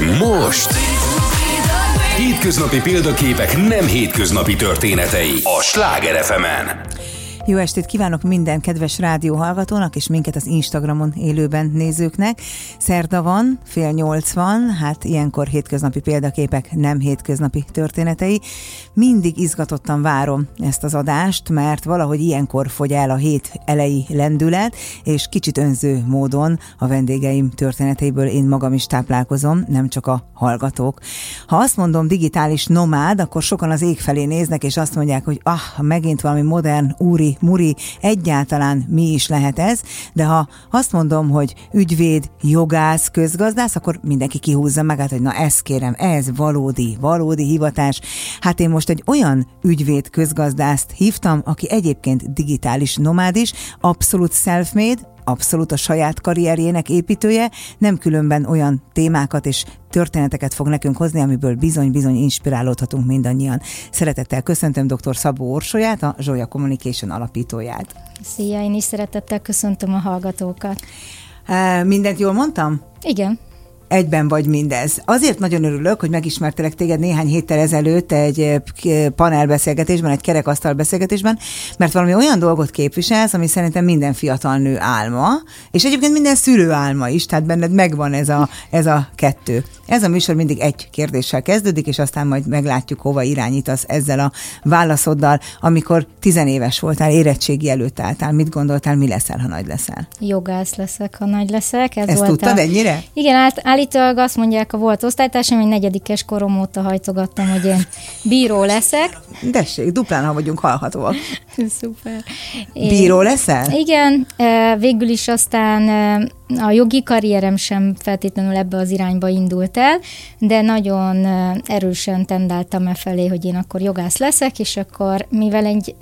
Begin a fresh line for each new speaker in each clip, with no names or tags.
Most... Hétköznapi példaképek nem hétköznapi történetei a Sláger fm -en.
Jó estét kívánok minden kedves rádióhallgatónak, és minket az Instagramon élőben nézőknek. Szerda van, fél nyolc van, hát ilyenkor hétköznapi példaképek, nem hétköznapi történetei. Mindig izgatottan várom ezt az adást, mert valahogy ilyenkor fogy el a hét elejé lendület, és kicsit önző módon a vendégeim történeteiből én magam is táplálkozom, nem csak a hallgatók. Ha azt mondom digitális nomád, akkor sokan az ég felé néznek, és azt mondják, hogy ah, megint valami modern úri muri, egyáltalán mi is lehet ez, de ha azt mondom, hogy ügyvéd, jogász, közgazdász, akkor mindenki kihúzza meg, hát, hogy na ezt kérem, ez valódi, valódi hivatás. Hát én most egy olyan ügyvéd közgazdászt hívtam, aki egyébként digitális nomád is, abszolút self-made, abszolút a saját karrierjének építője, nem különben olyan témákat és történeteket fog nekünk hozni, amiből bizony-bizony inspirálódhatunk mindannyian. Szeretettel köszöntöm dr. Szabó Orsolyát, a Zsolya Communication alapítóját.
Szia, én is szeretettel köszöntöm a hallgatókat.
Mindent jól mondtam?
Igen
egyben vagy mindez. Azért nagyon örülök, hogy megismertelek téged néhány héttel ezelőtt egy eh, panelbeszélgetésben, egy kerekasztal beszélgetésben, mert valami olyan dolgot képviselsz, ami szerintem minden fiatal nő álma, és egyébként minden szülő álma is, tehát benned megvan ez a, ez a kettő. Ez a műsor mindig egy kérdéssel kezdődik, és aztán majd meglátjuk, hova irányítasz ezzel a válaszoddal, amikor tizenéves voltál, érettségi előtt álltál, mit gondoltál, mi leszel, ha nagy leszel?
Jogász leszek, ha nagy leszek.
Ez Ezt volt tudtad a... ennyire?
Igen, át, állítólag azt mondják a volt osztálytársam, hogy negyedikes korom óta hajtogattam, hogy én bíró leszek.
Dessék, duplán, ha vagyunk hallhatóak.
Szuper.
Bíró leszel?
Igen, végül is aztán a jogi karrierem sem feltétlenül ebbe az irányba indult el, de nagyon erősen tendáltam e felé, hogy én akkor jogász leszek, és akkor, mivel egy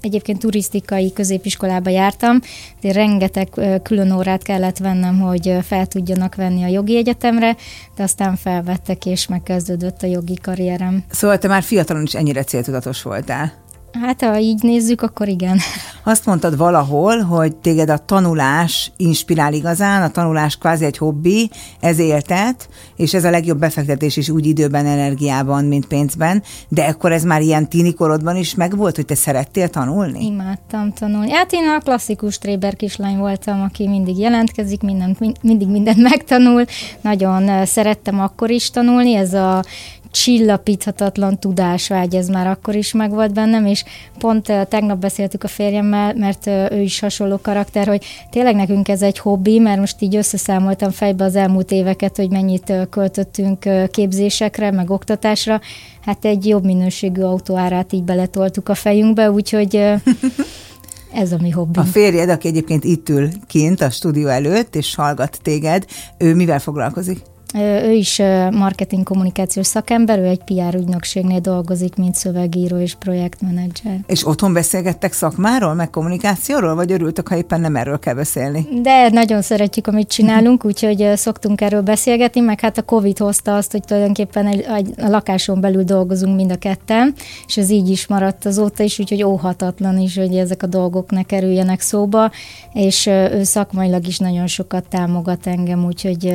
egyébként turisztikai középiskolába jártam, de rengeteg külön órát kellett vennem, hogy fel tudjanak venni a jogi egyetemre, de aztán felvettek, és megkezdődött a jogi karrierem.
Szóval te már fiatalon is ennyire céltudatos voltál?
Hát, ha így nézzük, akkor igen.
Azt mondtad valahol, hogy téged a tanulás inspirál igazán, a tanulás kvázi egy hobbi, ez éltet, és ez a legjobb befektetés is úgy időben, energiában, mint pénzben, de akkor ez már ilyen tini korodban is megvolt, hogy te szerettél tanulni?
Imádtam tanulni. Hát én a klasszikus tréber kislány voltam, aki mindig jelentkezik, mindent, mindig mindent megtanul. Nagyon szerettem akkor is tanulni, ez a csillapíthatatlan tudásvágy, ez már akkor is megvolt bennem, és pont tegnap beszéltük a férjemmel, mert ő is hasonló karakter, hogy tényleg nekünk ez egy hobbi, mert most így összeszámoltam fejbe az elmúlt éveket, hogy mennyit költöttünk képzésekre, meg oktatásra, hát egy jobb minőségű autóárát így beletoltuk a fejünkbe, úgyhogy ez a mi hobbi.
A férjed, aki egyébként itt ül kint a stúdió előtt, és hallgat téged, ő mivel foglalkozik?
Ő is marketing kommunikációs szakember, ő egy PR ügynökségnél dolgozik, mint szövegíró és projektmenedzser.
És otthon beszélgettek szakmáról, meg kommunikációról, vagy örültök, ha éppen nem erről kell beszélni?
De nagyon szeretjük, amit csinálunk, úgyhogy szoktunk erről beszélgetni, meg hát a Covid hozta azt, hogy tulajdonképpen egy, egy, a lakáson belül dolgozunk mind a ketten, és ez így is maradt azóta is, úgyhogy óhatatlan is, hogy ezek a dolgok ne kerüljenek szóba, és ő szakmailag is nagyon sokat támogat engem, úgyhogy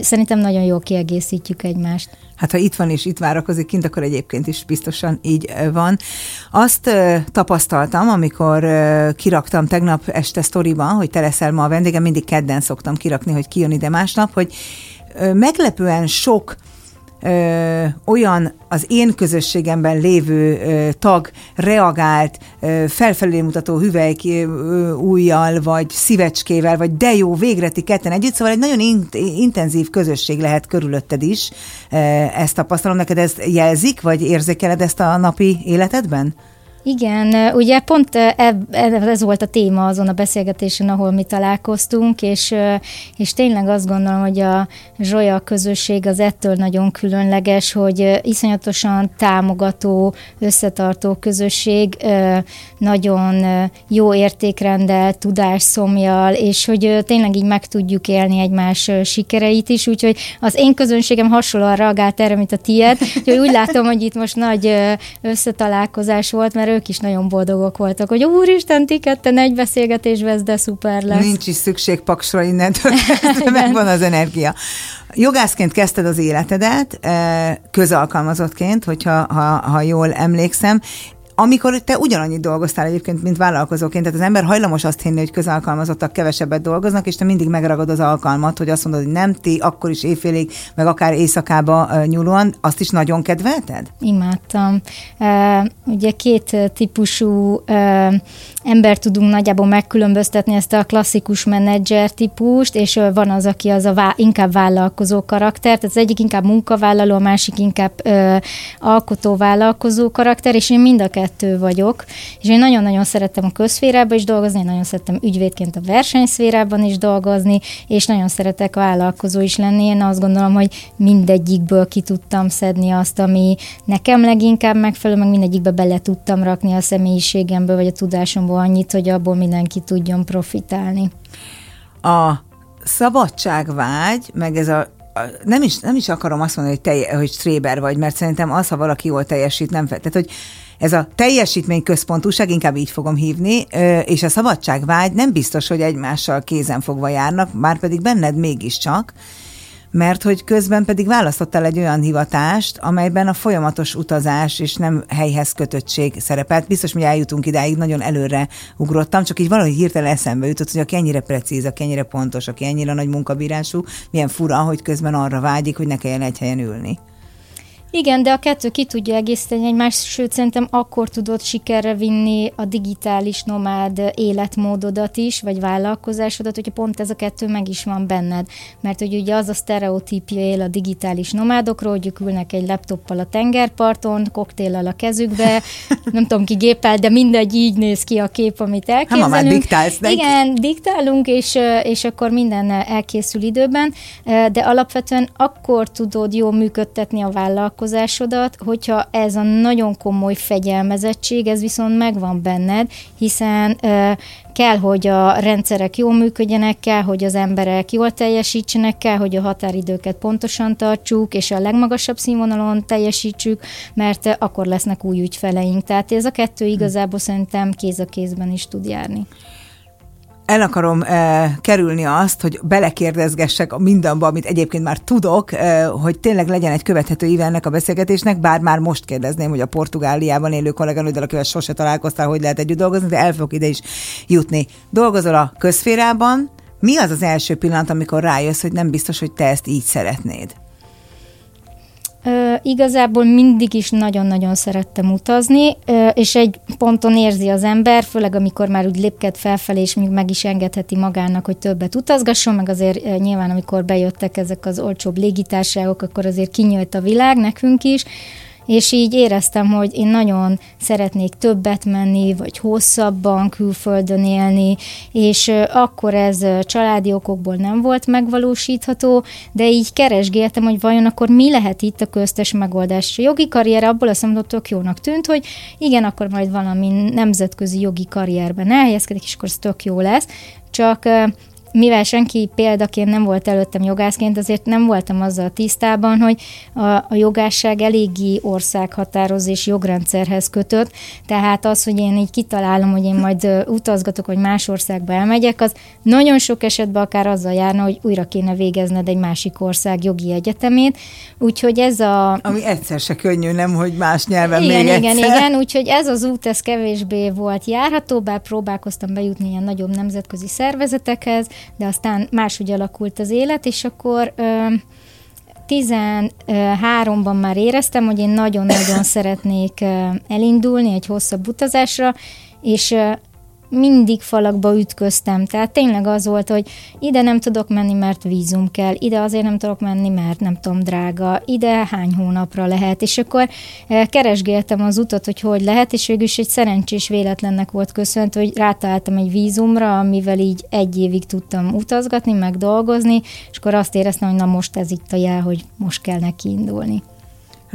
szerintem szerintem nagyon jól kiegészítjük egymást.
Hát ha itt van és itt várakozik kint, akkor egyébként is biztosan így van. Azt tapasztaltam, amikor kiraktam tegnap este sztoriban, hogy te leszel ma a vendégem, mindig kedden szoktam kirakni, hogy kijön ide másnap, hogy meglepően sok ö, olyan az én közösségemben lévő ö, tag reagált ö, felfelé mutató hüvelyk újjal, vagy szívecskével, vagy de jó, végre ti ketten együtt, szóval egy nagyon in- intenzív közösség lehet körülötted is. Ö, ezt tapasztalom, neked ezt jelzik, vagy érzékeled ezt a napi életedben?
Igen, ugye pont ez volt a téma azon a beszélgetésen, ahol mi találkoztunk, és, és tényleg azt gondolom, hogy a Zsolya közösség az ettől nagyon különleges, hogy iszonyatosan támogató, összetartó közösség, nagyon jó értékrendel, tudásszomjal, és hogy tényleg így meg tudjuk élni egymás sikereit is, úgyhogy az én közönségem hasonlóan reagált erre, mint a tiéd, úgyhogy úgy látom, hogy itt most nagy összetalálkozás volt, mert ők is nagyon boldogok voltak, hogy úristen, ti ketten egy beszélgetésbe, ez de szuper lesz.
Nincs is szükség paksra innentől, megvan az energia. Jogászként kezdted az életedet, közalkalmazottként, hogyha ha, ha jól emlékszem, amikor te ugyanannyit dolgoztál egyébként, mint vállalkozóként, tehát az ember hajlamos azt hinni, hogy közalkalmazottak kevesebbet dolgoznak, és te mindig megragad az alkalmat, hogy azt mondod, hogy nem ti, akkor is éjfélig, meg akár éjszakába nyúlóan, azt is nagyon kedvelted?
Imádtam. Ugye két típusú ember tudunk nagyjából megkülönböztetni ezt a klasszikus menedzser típust, és van az, aki az a vá- inkább vállalkozó karakter, tehát az egyik inkább munkavállaló, a másik inkább alkotó vállalkozó karakter, és én mind a vagyok, és én nagyon-nagyon szerettem a közszférában is dolgozni, én nagyon szerettem ügyvédként a versenyszférában is dolgozni, és nagyon szeretek vállalkozó is lenni. Én azt gondolom, hogy mindegyikből ki tudtam szedni azt, ami nekem leginkább megfelelő, meg mindegyikbe bele tudtam rakni a személyiségemből, vagy a tudásomból annyit, hogy abból mindenki tudjon profitálni.
A szabadságvágy, meg ez a nem is, nem is akarom azt mondani, hogy, te, hogy stréber vagy, mert szerintem az, ha valaki jól teljesít, nem fel. Tehát, hogy ez a teljesítményközpontúság, inkább így fogom hívni, és a szabadságvágy nem biztos, hogy egymással kézen fogva járnak, már pedig benned mégiscsak, mert hogy közben pedig választottál egy olyan hivatást, amelyben a folyamatos utazás és nem helyhez kötöttség szerepelt. Biztos, hogy eljutunk idáig, nagyon előre ugrottam, csak így valahogy hirtelen eszembe jutott, hogy aki ennyire precíz, aki ennyire pontos, aki ennyire nagy munkabírású, milyen fura, hogy közben arra vágyik, hogy ne kelljen egy helyen ülni.
Igen, de a kettő ki tudja egészíteni egymást, sőt szerintem akkor tudod sikerre vinni a digitális nomád életmódodat is, vagy vállalkozásodat, hogyha pont ez a kettő meg is van benned. Mert hogy ugye az a sztereotípia él a digitális nomádokról, hogy ők ülnek egy laptoppal a tengerparton, koktéllal a kezükbe, nem tudom ki gépel, de mindegy így néz ki a kép, amit elképzelünk.
Ha már diktálsz neki.
Igen, diktálunk, és, és akkor minden elkészül időben, de alapvetően akkor tudod jól működtetni a vállalkozást, vállalkozásodat, hogyha ez a nagyon komoly fegyelmezettség, ez viszont megvan benned, hiszen kell, hogy a rendszerek jól működjenek, kell, hogy az emberek jól teljesítsenek, kell, hogy a határidőket pontosan tartsuk, és a legmagasabb színvonalon teljesítsük, mert akkor lesznek új ügyfeleink. Tehát ez a kettő igazából szerintem kéz a kézben is tud járni
el akarom eh, kerülni azt, hogy belekérdezgessek a mindenbe, amit egyébként már tudok, eh, hogy tényleg legyen egy követhető íve ennek a beszélgetésnek, bár már most kérdezném, hogy a Portugáliában élő kolléganőddel, akivel sose találkoztál, hogy lehet együtt dolgozni, de el fogok ide is jutni. Dolgozol a közférában, mi az az első pillanat, amikor rájössz, hogy nem biztos, hogy te ezt így szeretnéd?
Igazából mindig is nagyon-nagyon szerettem utazni, és egy ponton érzi az ember, főleg amikor már úgy lépked felfelé, és még meg is engedheti magának, hogy többet utazgasson, meg azért ö, nyilván amikor bejöttek ezek az olcsóbb légitársaságok, akkor azért kinyílt a világ nekünk is, és így éreztem, hogy én nagyon szeretnék többet menni, vagy hosszabban külföldön élni, és akkor ez családi okokból nem volt megvalósítható, de így keresgéltem, hogy vajon akkor mi lehet itt a köztes megoldás. A jogi karrier abból azt mondom, tök jónak tűnt, hogy igen, akkor majd valami nemzetközi jogi karrierben elhelyezkedik, és akkor ez tök jó lesz, csak mivel senki példaként nem volt előttem jogászként, azért nem voltam azzal tisztában, hogy a, a jogásság eléggé országhatároz és jogrendszerhez kötött, tehát az, hogy én így kitalálom, hogy én majd utazgatok, vagy más országba elmegyek, az nagyon sok esetben akár azzal járna, hogy újra kéne végezned egy másik ország jogi egyetemét, úgyhogy ez a...
Ami egyszer se könnyű, nem, hogy más nyelven
igen,
még
Igen,
egyszer.
igen, úgyhogy ez az út, ez kevésbé volt járható, bár próbálkoztam bejutni ilyen nagyobb nemzetközi szervezetekhez, de aztán máshogy alakult az élet, és akkor ö, 13-ban már éreztem, hogy én nagyon-nagyon szeretnék elindulni egy hosszabb utazásra, és mindig falakba ütköztem. Tehát tényleg az volt, hogy ide nem tudok menni, mert vízum kell, ide azért nem tudok menni, mert nem tudom, drága, ide hány hónapra lehet. És akkor eh, keresgéltem az utat, hogy hogy lehet, és végül is egy szerencsés véletlennek volt köszönhető, hogy rátaláltam egy vízumra, amivel így egy évig tudtam utazgatni, meg dolgozni, és akkor azt éreztem, hogy na most ez itt a jel, hogy most kell neki indulni.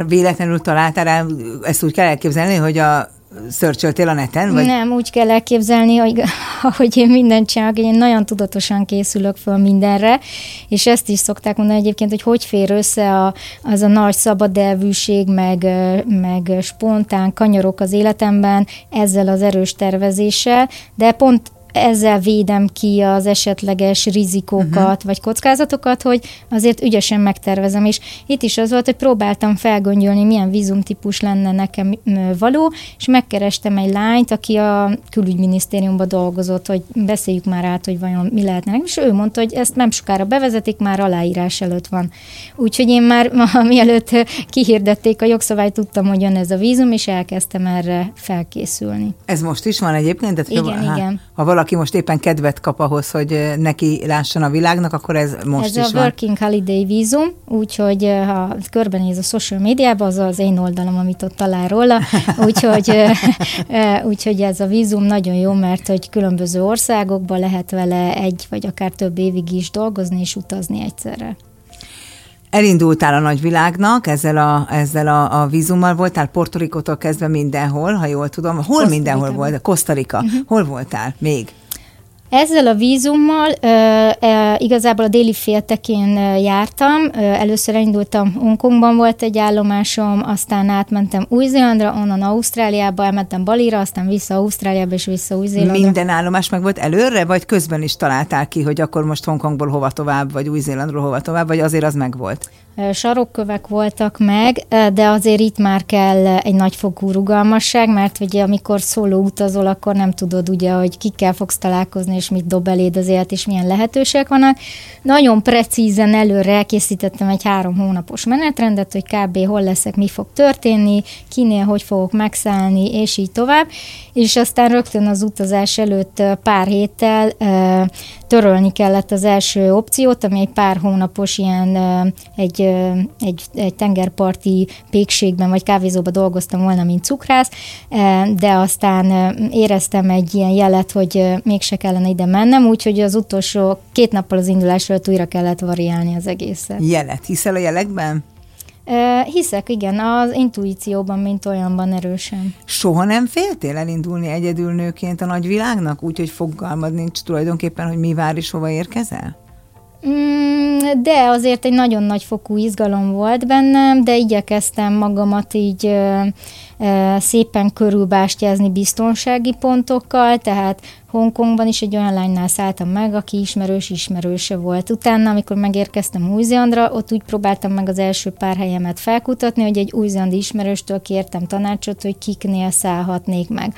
Véletlenül találtál rá, ezt úgy kell elképzelni, hogy a szörcsöltél a neten? Vagy?
Nem, úgy kell elképzelni, hogy ahogy én mindent csinálok, én nagyon tudatosan készülök föl mindenre, és ezt is szokták mondani egyébként, hogy hogy fér össze a, az a nagy szabad elvűség, meg, meg spontán kanyarok az életemben ezzel az erős tervezéssel, de pont ezzel védem ki az esetleges rizikókat uh-huh. vagy kockázatokat, hogy azért ügyesen megtervezem. És itt is az volt, hogy próbáltam felgöngyölni, milyen vízumtípus lenne nekem való, és megkerestem egy lányt, aki a külügyminisztériumban dolgozott, hogy beszéljük már át, hogy vajon mi lehetne. És ő mondta, hogy ezt nem sokára bevezetik, már aláírás előtt van. Úgyhogy én már ma, mielőtt kihirdették a jogszabályt, tudtam, hogy jön ez a vízum, és elkezdtem erre felkészülni.
Ez most is van egyébként?
Tehát, igen, ha, igen.
Ha valaki most éppen kedvet kap ahhoz, hogy neki lásson a világnak, akkor ez most
ez
is
a
van.
Working Holiday vízum, úgyhogy ha körbenéz a social médiában, az az én oldalam, amit ott talál róla, úgyhogy, úgyhogy ez a vízum nagyon jó, mert hogy különböző országokban lehet vele egy vagy akár több évig is dolgozni és utazni egyszerre.
Elindultál a nagyvilágnak, ezzel a, ezzel a, a vízummal voltál Portorikótól kezdve mindenhol, ha jól tudom. Hol Costa mindenhol volt? Kosztarika. Uh-huh. Mhm. Hol voltál még?
Ezzel a vízummal e, e, igazából a déli féltekén jártam. E, először elindultam Hongkongban volt egy állomásom, aztán átmentem Új-Zélandra, onnan Ausztráliába, elmentem Balira, aztán vissza Ausztráliába és vissza Új-Zélandra.
Minden állomás meg volt előre, vagy közben is találtál ki, hogy akkor most Hongkongból hova tovább, vagy Új-Zélandról hova tovább, vagy azért az meg volt?
Sarokkövek voltak meg, de azért itt már kell egy nagyfokú rugalmasság, mert ugye amikor szóló utazol, akkor nem tudod ugye, hogy kikkel fogsz találkozni, és mit dob eléd az élet, és milyen lehetőségek vannak. Nagyon precízen előre elkészítettem egy három hónapos menetrendet, hogy kb. hol leszek, mi fog történni, kinél hogy fogok megszállni, és így tovább. És aztán rögtön az utazás előtt pár héttel törölni kellett az első opciót, ami egy pár hónapos ilyen egy, egy, egy tengerparti pékségben vagy kávézóban dolgoztam volna, mint cukrász, de aztán éreztem egy ilyen jelet, hogy mégse kellene ide mennem, úgyhogy az utolsó két nappal az indulásról újra kellett variálni az egészet.
Jelet. Hiszel a jelekben?
Hiszek, igen, az intuícióban, mint olyanban erősen.
Soha nem féltél elindulni egyedül nőként a nagyvilágnak, úgyhogy fogalmad nincs tulajdonképpen, hogy mi vár és hova érkezel?
Mm, de azért egy nagyon nagy fokú izgalom volt bennem, de igyekeztem magamat így szépen körülbástyázni biztonsági pontokkal, tehát Hongkongban is egy olyan lánynál szálltam meg, aki ismerős ismerőse volt. Utána, amikor megérkeztem új ott úgy próbáltam meg az első pár helyemet felkutatni, hogy egy új ismerőstől kértem tanácsot, hogy kiknél szállhatnék meg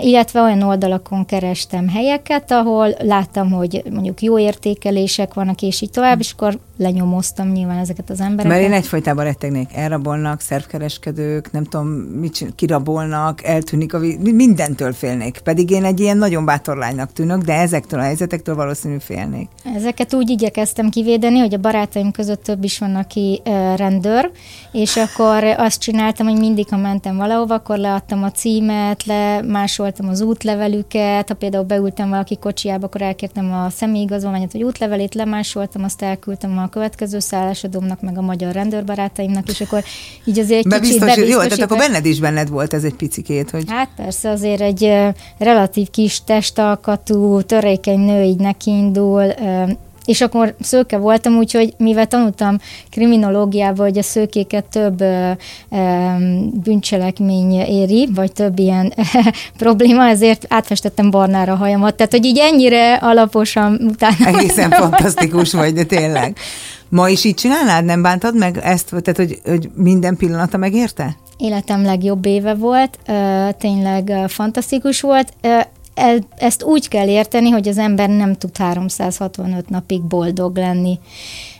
illetve olyan oldalakon kerestem helyeket, ahol láttam, hogy mondjuk jó értékelések vannak, és így tovább, és akkor lenyomoztam nyilván ezeket az embereket.
Mert én egyfajtában rettegnék, elrabolnak, szervkereskedők, nem tudom, mit kirabolnak, eltűnik a víz, mindentől félnék. Pedig én egy ilyen nagyon bátor lánynak tűnök, de ezektől a helyzetektől valószínű félnék.
Ezeket úgy igyekeztem kivédeni, hogy a barátaim között több is van, aki rendőr, és akkor azt csináltam, hogy mindig, ha mentem valahova, akkor leadtam a címet, le másoltam az útlevelüket, ha például beültem valaki kocsiába, akkor elkértem a személyigazolványot, vagy útlevelét, lemásoltam, azt elküldtem a következő szállásodomnak, meg a magyar rendőrbarátaimnak, és akkor így azért egy kicsit
bebiztosít. Jó, tehát akkor benned is benned volt ez egy picikét, hogy...
Hát persze, azért egy relatív kis testalkatú, törékeny nő így nekiindul, és akkor szőke voltam, úgyhogy mivel tanultam kriminológiába, hogy a szőkéket több ö, ö, bűncselekmény éri, vagy több ilyen probléma, ezért átfestettem barnára a hajamat. Tehát, hogy így ennyire alaposan utána...
Egészen fantasztikus vagy, de tényleg. Ma is így csinálnád? Nem bántad meg ezt? Tehát, hogy, hogy minden pillanata megérte?
Életem legjobb éve volt, tényleg fantasztikus volt ezt úgy kell érteni, hogy az ember nem tud 365 napig boldog lenni.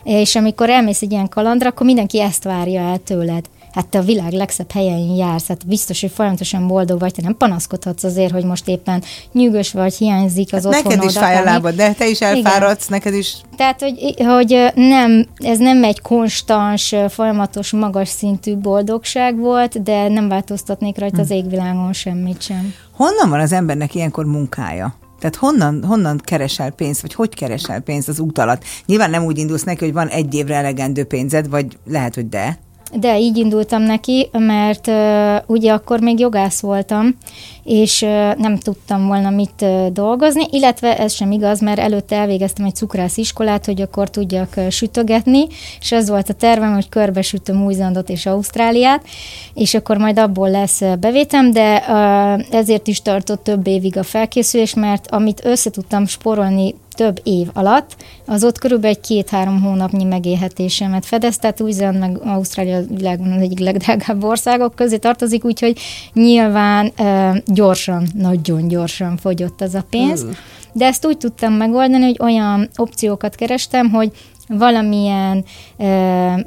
És amikor elmész egy ilyen kalandra, akkor mindenki ezt várja el tőled hát te a világ legszebb helyein jársz, hát biztos, hogy folyamatosan boldog vagy, te nem panaszkodhatsz azért, hogy most éppen nyűgös vagy, hiányzik az hát
otthonod. Neked is fáj a lábad, de te is elfáradsz, Igen. neked is.
Tehát, hogy, hogy nem, ez nem egy konstans, folyamatos, magas szintű boldogság volt, de nem változtatnék rajta az hm. égvilágon semmit sem.
Honnan van az embernek ilyenkor munkája? Tehát honnan, honnan keresel pénzt, vagy hogy keresel pénzt az út alatt? Nyilván nem úgy indulsz neki, hogy van egy évre elegendő pénzed, vagy lehet, hogy de.
De így indultam neki, mert uh, ugye akkor még jogász voltam, és uh, nem tudtam volna mit uh, dolgozni, illetve ez sem igaz, mert előtte elvégeztem egy cukrász iskolát, hogy akkor tudjak uh, sütögetni, és ez volt a tervem, hogy körbesütöm Új-Zélandot és Ausztráliát, és akkor majd abból lesz bevétem, de uh, ezért is tartott több évig a felkészülés, mert amit össze tudtam sporolni több év alatt, az ott körülbelül egy két-három hónapnyi megélhetésemet fedez, tehát új meg Ausztrália világon az egyik legdrágább országok közé tartozik, úgyhogy nyilván e, gyorsan, nagyon gyorsan fogyott az a pénz. De ezt úgy tudtam megoldani, hogy olyan opciókat kerestem, hogy valamilyen e,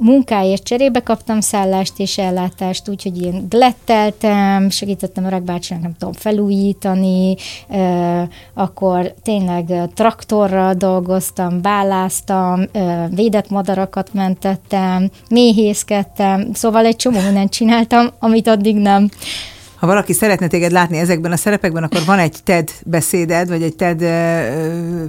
munkáért cserébe kaptam szállást és ellátást, úgyhogy én gletteltem, segítettem a bácsinak, nem tudom, felújítani, e, akkor tényleg traktorral dolgoztam, báláztam, e, védett madarakat mentettem, méhészkedtem, szóval egy csomó mindent csináltam, amit addig nem
ha valaki szeretne téged látni ezekben a szerepekben, akkor van egy TED beszéded, vagy egy TED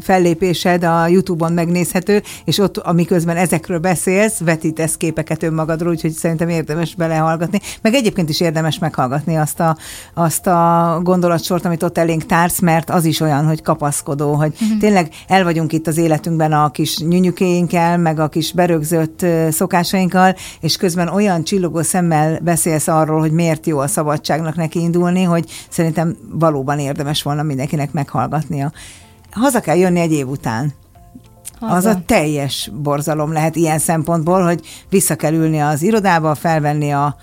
fellépésed a YouTube-on megnézhető, és ott, amiközben ezekről beszélsz, vetítesz képeket önmagadról, úgyhogy szerintem érdemes belehallgatni. Meg egyébként is érdemes meghallgatni azt a, azt a gondolatsort, amit ott elénk társz, mert az is olyan, hogy kapaszkodó, hogy uh-huh. tényleg el vagyunk itt az életünkben a kis nyünyükéinkkel, meg a kis berögzött szokásainkkal, és közben olyan csillogó szemmel beszélsz arról, hogy miért jó a szabadságnak neki indulni, hogy szerintem valóban érdemes volna mindenkinek meghallgatnia. Haza kell jönni egy év után. Haza. Az a teljes borzalom lehet ilyen szempontból, hogy vissza kell ülni az irodába, felvenni a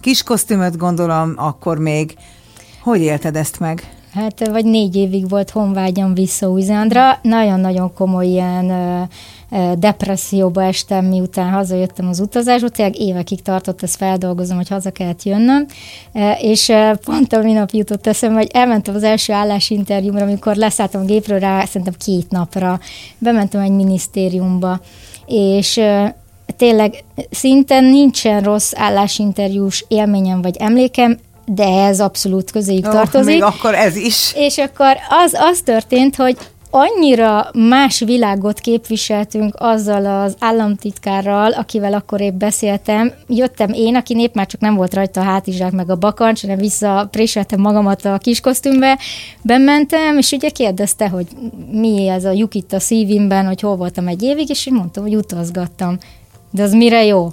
kis kosztümöt, gondolom, akkor még. Hogy élted ezt meg?
Hát vagy négy évig volt honvágyam vissza Újzándra. Nagyon-nagyon komoly ilyen depresszióba estem, miután hazajöttem az utazásból, tényleg évekig tartott, ezt feldolgozom, hogy haza kellett jönnöm, és pont a minap jutott eszembe, hogy elmentem az első állásinterjúmra, amikor leszálltam a gépről rá, szerintem két napra, bementem egy minisztériumba, és tényleg szinte nincsen rossz állásinterjús élményem vagy emlékem, de ez abszolút közéjük oh, tartozik.
Még akkor ez is.
És akkor az, az történt, hogy annyira más világot képviseltünk azzal az államtitkárral, akivel akkor épp beszéltem. Jöttem én, aki nép már csak nem volt rajta a hátizsák meg a bakancs, hanem visszapréseltem magamat a kiskosztümbe, bementem, és ugye kérdezte, hogy mi ez a lyuk itt a szívimben, hogy hol voltam egy évig, és én mondtam, hogy utazgattam. De az mire jó?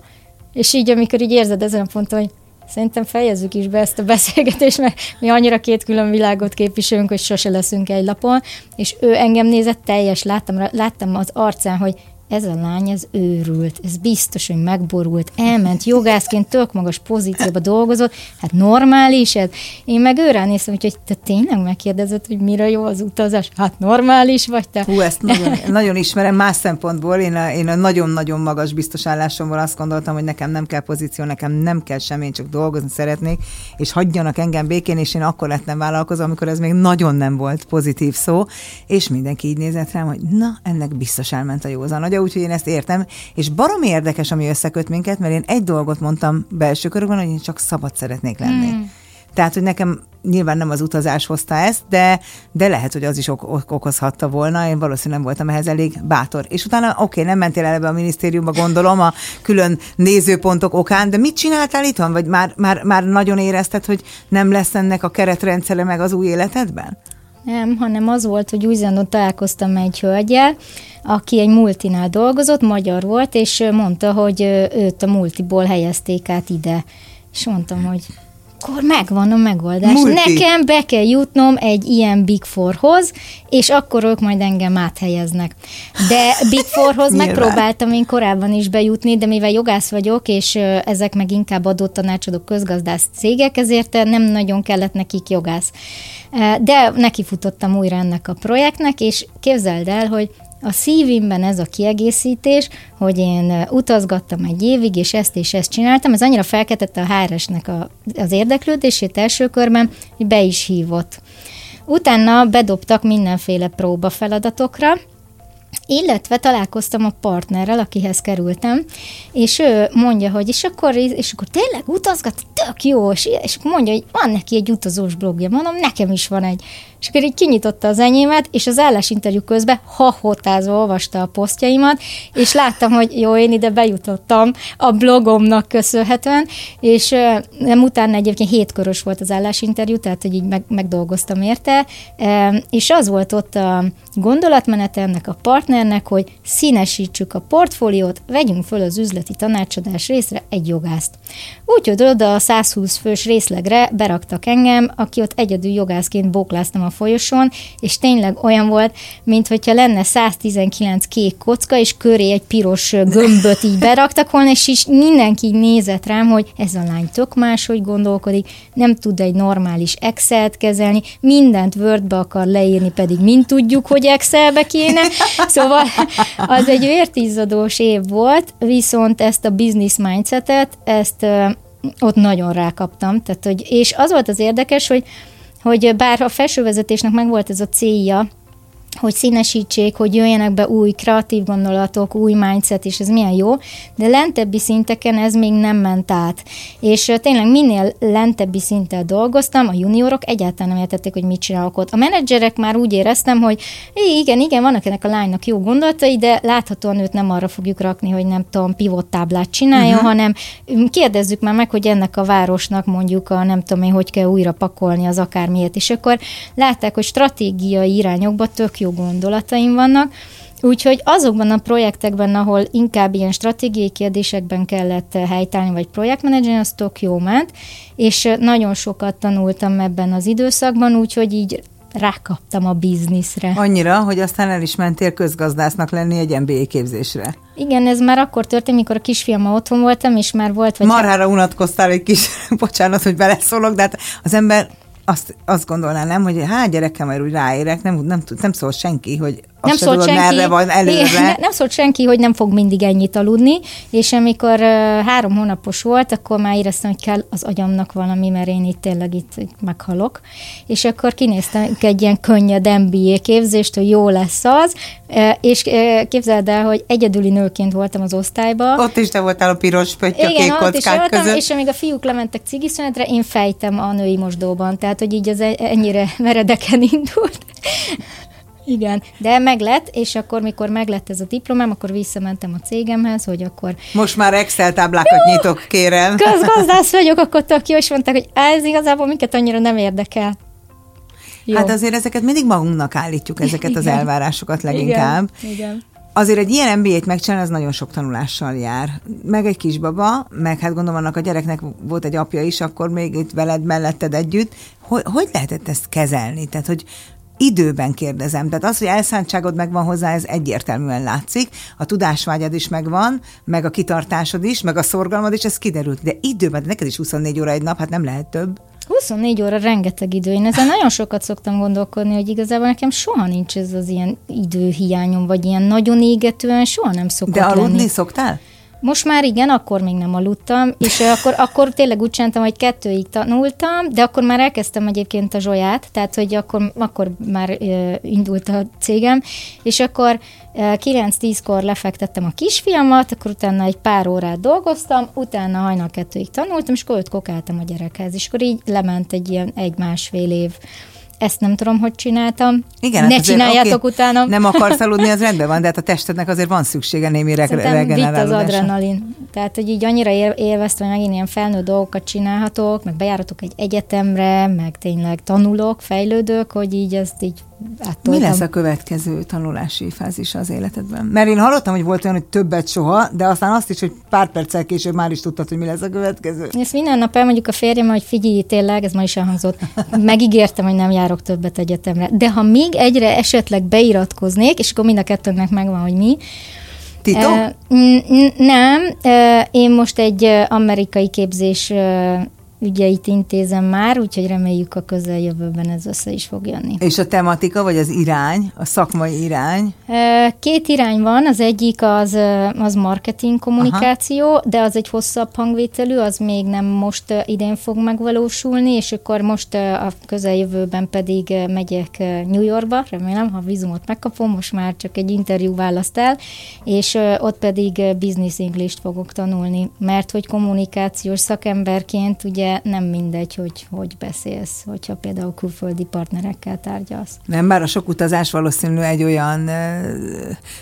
És így, amikor így érzed ezen a ponton, hogy Szerintem fejezzük is be ezt a beszélgetést, mert mi annyira két külön világot képviselünk, hogy sose leszünk egy lapon, és ő engem nézett teljes, láttam, láttam az arcán, hogy ez a lány, ez őrült, ez biztos, hogy megborult, elment jogászként, tök magas pozícióba dolgozott, hát normális ez. Én meg őre néztem, hogy te tényleg megkérdezed, hogy mire jó az utazás? Hát normális vagy te?
Hú, ezt nagyon, nagyon ismerem más szempontból. Én a, én a nagyon-nagyon magas biztos állásomból azt gondoltam, hogy nekem nem kell pozíció, nekem nem kell semmi, én csak dolgozni szeretnék, és hagyjanak engem békén, és én akkor lettem vállalkozó, amikor ez még nagyon nem volt pozitív szó, és mindenki így nézett rám, hogy na, ennek biztos elment a józan agya, úgyhogy én ezt értem, és barom érdekes, ami összeköt minket, mert én egy dolgot mondtam belső körökben, hogy én csak szabad szeretnék lenni. Hmm. Tehát, hogy nekem nyilván nem az utazás hozta ezt, de, de lehet, hogy az is ok- ok- okozhatta volna. Én valószínűleg nem voltam ehhez elég bátor. És utána, oké, okay, nem mentél el ebbe a minisztériumba, gondolom, a külön nézőpontok okán, de mit csináltál itt van? Vagy már, már, már nagyon érezted, hogy nem lesz ennek a keretrendszere meg az új életedben?
Nem, hanem az volt, hogy új találkoztam egy hölgyel, aki egy multinál dolgozott, magyar volt, és mondta, hogy őt a multiból helyezték át ide. És mondtam, hogy akkor megvan a megoldás. Multi. Nekem be kell jutnom egy ilyen Big Fourhoz, és akkor ők majd engem áthelyeznek. De Big Fourhoz megpróbáltam én korábban is bejutni, de mivel jogász vagyok, és ezek meg inkább adott tanácsadók közgazdász cégek, ezért nem nagyon kellett nekik jogász. De nekifutottam újra ennek a projektnek, és képzeld el, hogy a szívimben ez a kiegészítés, hogy én utazgattam egy évig, és ezt és ezt csináltam, ez annyira felkeltette a HRS-nek a, az érdeklődését első körben, hogy be is hívott. Utána bedobtak mindenféle próba feladatokra, illetve találkoztam a partnerrel, akihez kerültem, és ő mondja, hogy és akkor, és akkor tényleg utazgat, tök jó, és, és mondja, hogy van neki egy utazós blogja, mondom, nekem is van egy. És akkor így kinyitotta az enyémet, és az állásinterjú közben hahotázva olvasta a posztjaimat, és láttam, hogy jó, én ide bejutottam a blogomnak köszönhetően, és nem utána egyébként hétkörös volt az állásinterjú, tehát hogy így meg, megdolgoztam érte, és az volt ott a gondolatmenete ennek a partnernek, hogy színesítsük a portfóliót, vegyünk föl az üzleti tanácsadás részre egy jogászt. Úgyhogy oda a 120 fős részlegre beraktak engem, aki ott egyedül jogászként bókláztam a folyosón, és tényleg olyan volt, mint hogyha lenne 119 kék kocka, és köré egy piros gömböt így beraktak volna, és is mindenki nézett rám, hogy ez a lány tök máshogy gondolkodik, nem tud egy normális Excel-t kezelni, mindent Wordbe akar leírni, pedig mind tudjuk, hogy Excelbe kéne. Szóval az egy vértizzadós év volt, viszont ezt a business mindsetet, ezt ott nagyon rákaptam. Tehát, hogy, és az volt az érdekes, hogy hogy bár a felsővezetésnek megvolt ez a célja, hogy színesítsék, hogy jöjjenek be új kreatív gondolatok, új mindset, és ez milyen jó, de lentebbi szinteken ez még nem ment át. És tényleg minél lentebbi szinten dolgoztam, a juniorok egyáltalán nem értették, hogy mit csinálok ott. A menedzserek már úgy éreztem, hogy igen, igen, vannak ennek a lánynak jó gondolatai, de láthatóan őt nem arra fogjuk rakni, hogy nem tudom, pivot táblát csinálja, uh-huh. hanem kérdezzük már meg, hogy ennek a városnak mondjuk a nem tudom én, hogy kell újra pakolni az akármiért. És akkor látták, hogy stratégiai irányokba tök jó gondolataim vannak, Úgyhogy azokban a projektekben, ahol inkább ilyen stratégiai kérdésekben kellett helytállni, vagy projektmenedzser, az tök jó ment, és nagyon sokat tanultam ebben az időszakban, úgyhogy így rákaptam a bizniszre.
Annyira, hogy aztán el is mentél közgazdásznak lenni egy MBA képzésre.
Igen, ez már akkor történt, mikor a kisfiammal otthon voltam, és már volt...
Vagy Marhára unatkoztál egy kis, bocsánat, hogy beleszólok, de hát az ember azt, azt gondolná, nem, hogy hát gyerekem, majd úgy ráérek, nem, nem, tud, nem szól senki, hogy nem szólt tudod, senki, merre van előre.
Ne, nem szólt senki, hogy nem fog mindig ennyit aludni, és amikor három hónapos volt, akkor már éreztem, hogy kell az agyamnak valami, mert én itt tényleg itt, meghalok. És akkor kinéztem egy ilyen könnyed MBA képzést, hogy jó lesz az, és képzeld el, hogy egyedüli nőként voltam az osztályban.
Ott is te voltál a piros pötty a kék kockák voltam, között.
És amíg a fiúk lementek cigiszünetre, én fejtem a női mosdóban, tehát hogy így az e- ennyire meredeken indult. Igen, de meglett, és akkor, mikor meglett ez a diplomám, akkor visszamentem a cégemhez, hogy akkor...
Most már Excel táblákat jó, nyitok, kérem.
Közgazdász vagyok, akkor tök jó, és mondták, hogy ez igazából minket annyira nem érdekel.
Jó. Hát azért ezeket mindig magunknak állítjuk, ezeket Igen. az elvárásokat leginkább.
Igen. Igen.
Azért egy ilyen MBA-t megcsinálni, az nagyon sok tanulással jár. Meg egy kisbaba, meg hát gondolom annak a gyereknek volt egy apja is, akkor még itt veled melletted együtt. Hogy, hogy lehetett ezt kezelni? Tehát, hogy időben kérdezem. Tehát az, hogy elszántságod megvan hozzá, ez egyértelműen látszik. A tudásvágyad is megvan, meg a kitartásod is, meg a szorgalmad is, ez kiderült. De időben, de neked is 24 óra egy nap, hát nem lehet több.
24 óra rengeteg idő. Én ezen nagyon sokat szoktam gondolkodni, hogy igazából nekem soha nincs ez az ilyen időhiányom, vagy ilyen nagyon égetően soha nem szokott
De aludni
lenni.
szoktál?
Most már igen, akkor még nem aludtam, és akkor, akkor tényleg úgy csináltam, hogy kettőig tanultam, de akkor már elkezdtem egyébként a zsolyát, tehát hogy akkor, akkor már uh, indult a cégem, és akkor uh, 9-10-kor lefektettem a kisfiamat, akkor utána egy pár órát dolgoztam, utána hajnal kettőig tanultam, és akkor öt kokáltam a gyerekhez, és akkor így lement egy ilyen egy-másfél év ezt nem tudom, hogy csináltam. Igen, ne hát csináljátok okay, utána.
Nem akarsz aludni, az rendben van, de hát a testednek azért van szüksége némi regenerálódásra.
az adrenalin. Tehát, hogy így annyira élveztem, hogy megint ilyen felnőtt dolgokat csinálhatok, meg bejáratok egy egyetemre, meg tényleg tanulok, fejlődök, hogy így ezt így
áttoltam. Mi lesz a következő tanulási fázis az életedben? Mert én hallottam, hogy volt olyan, hogy többet soha, de aztán azt is, hogy pár perccel később már is tudtad, hogy mi lesz a következő.
Ezt minden nap elmondjuk a férjem, hogy figyelj, tényleg, ez ma is elhangzott, megígértem, hogy nem járok többet egyetemre. De ha még egyre esetleg beiratkoznék, és akkor mind a kettőnknek megvan, hogy mi,
Tito? Uh,
nem, uh, én most egy amerikai képzés uh, ügyeit intézem már, úgyhogy reméljük a közeljövőben ez össze is fog jönni.
És a tematika, vagy az irány, a szakmai irány?
Két irány van, az egyik az, az marketing kommunikáció, Aha. de az egy hosszabb hangvételű, az még nem most idén fog megvalósulni, és akkor most a közeljövőben pedig megyek New Yorkba, remélem, ha vízumot megkapom, most már csak egy interjú választ el, és ott pedig business English-t fogok tanulni, mert hogy kommunikációs szakemberként ugye nem mindegy, hogy hogy beszélsz, hogyha például külföldi partnerekkel tárgyalsz.
Nem, bár a sok utazás valószínű egy olyan,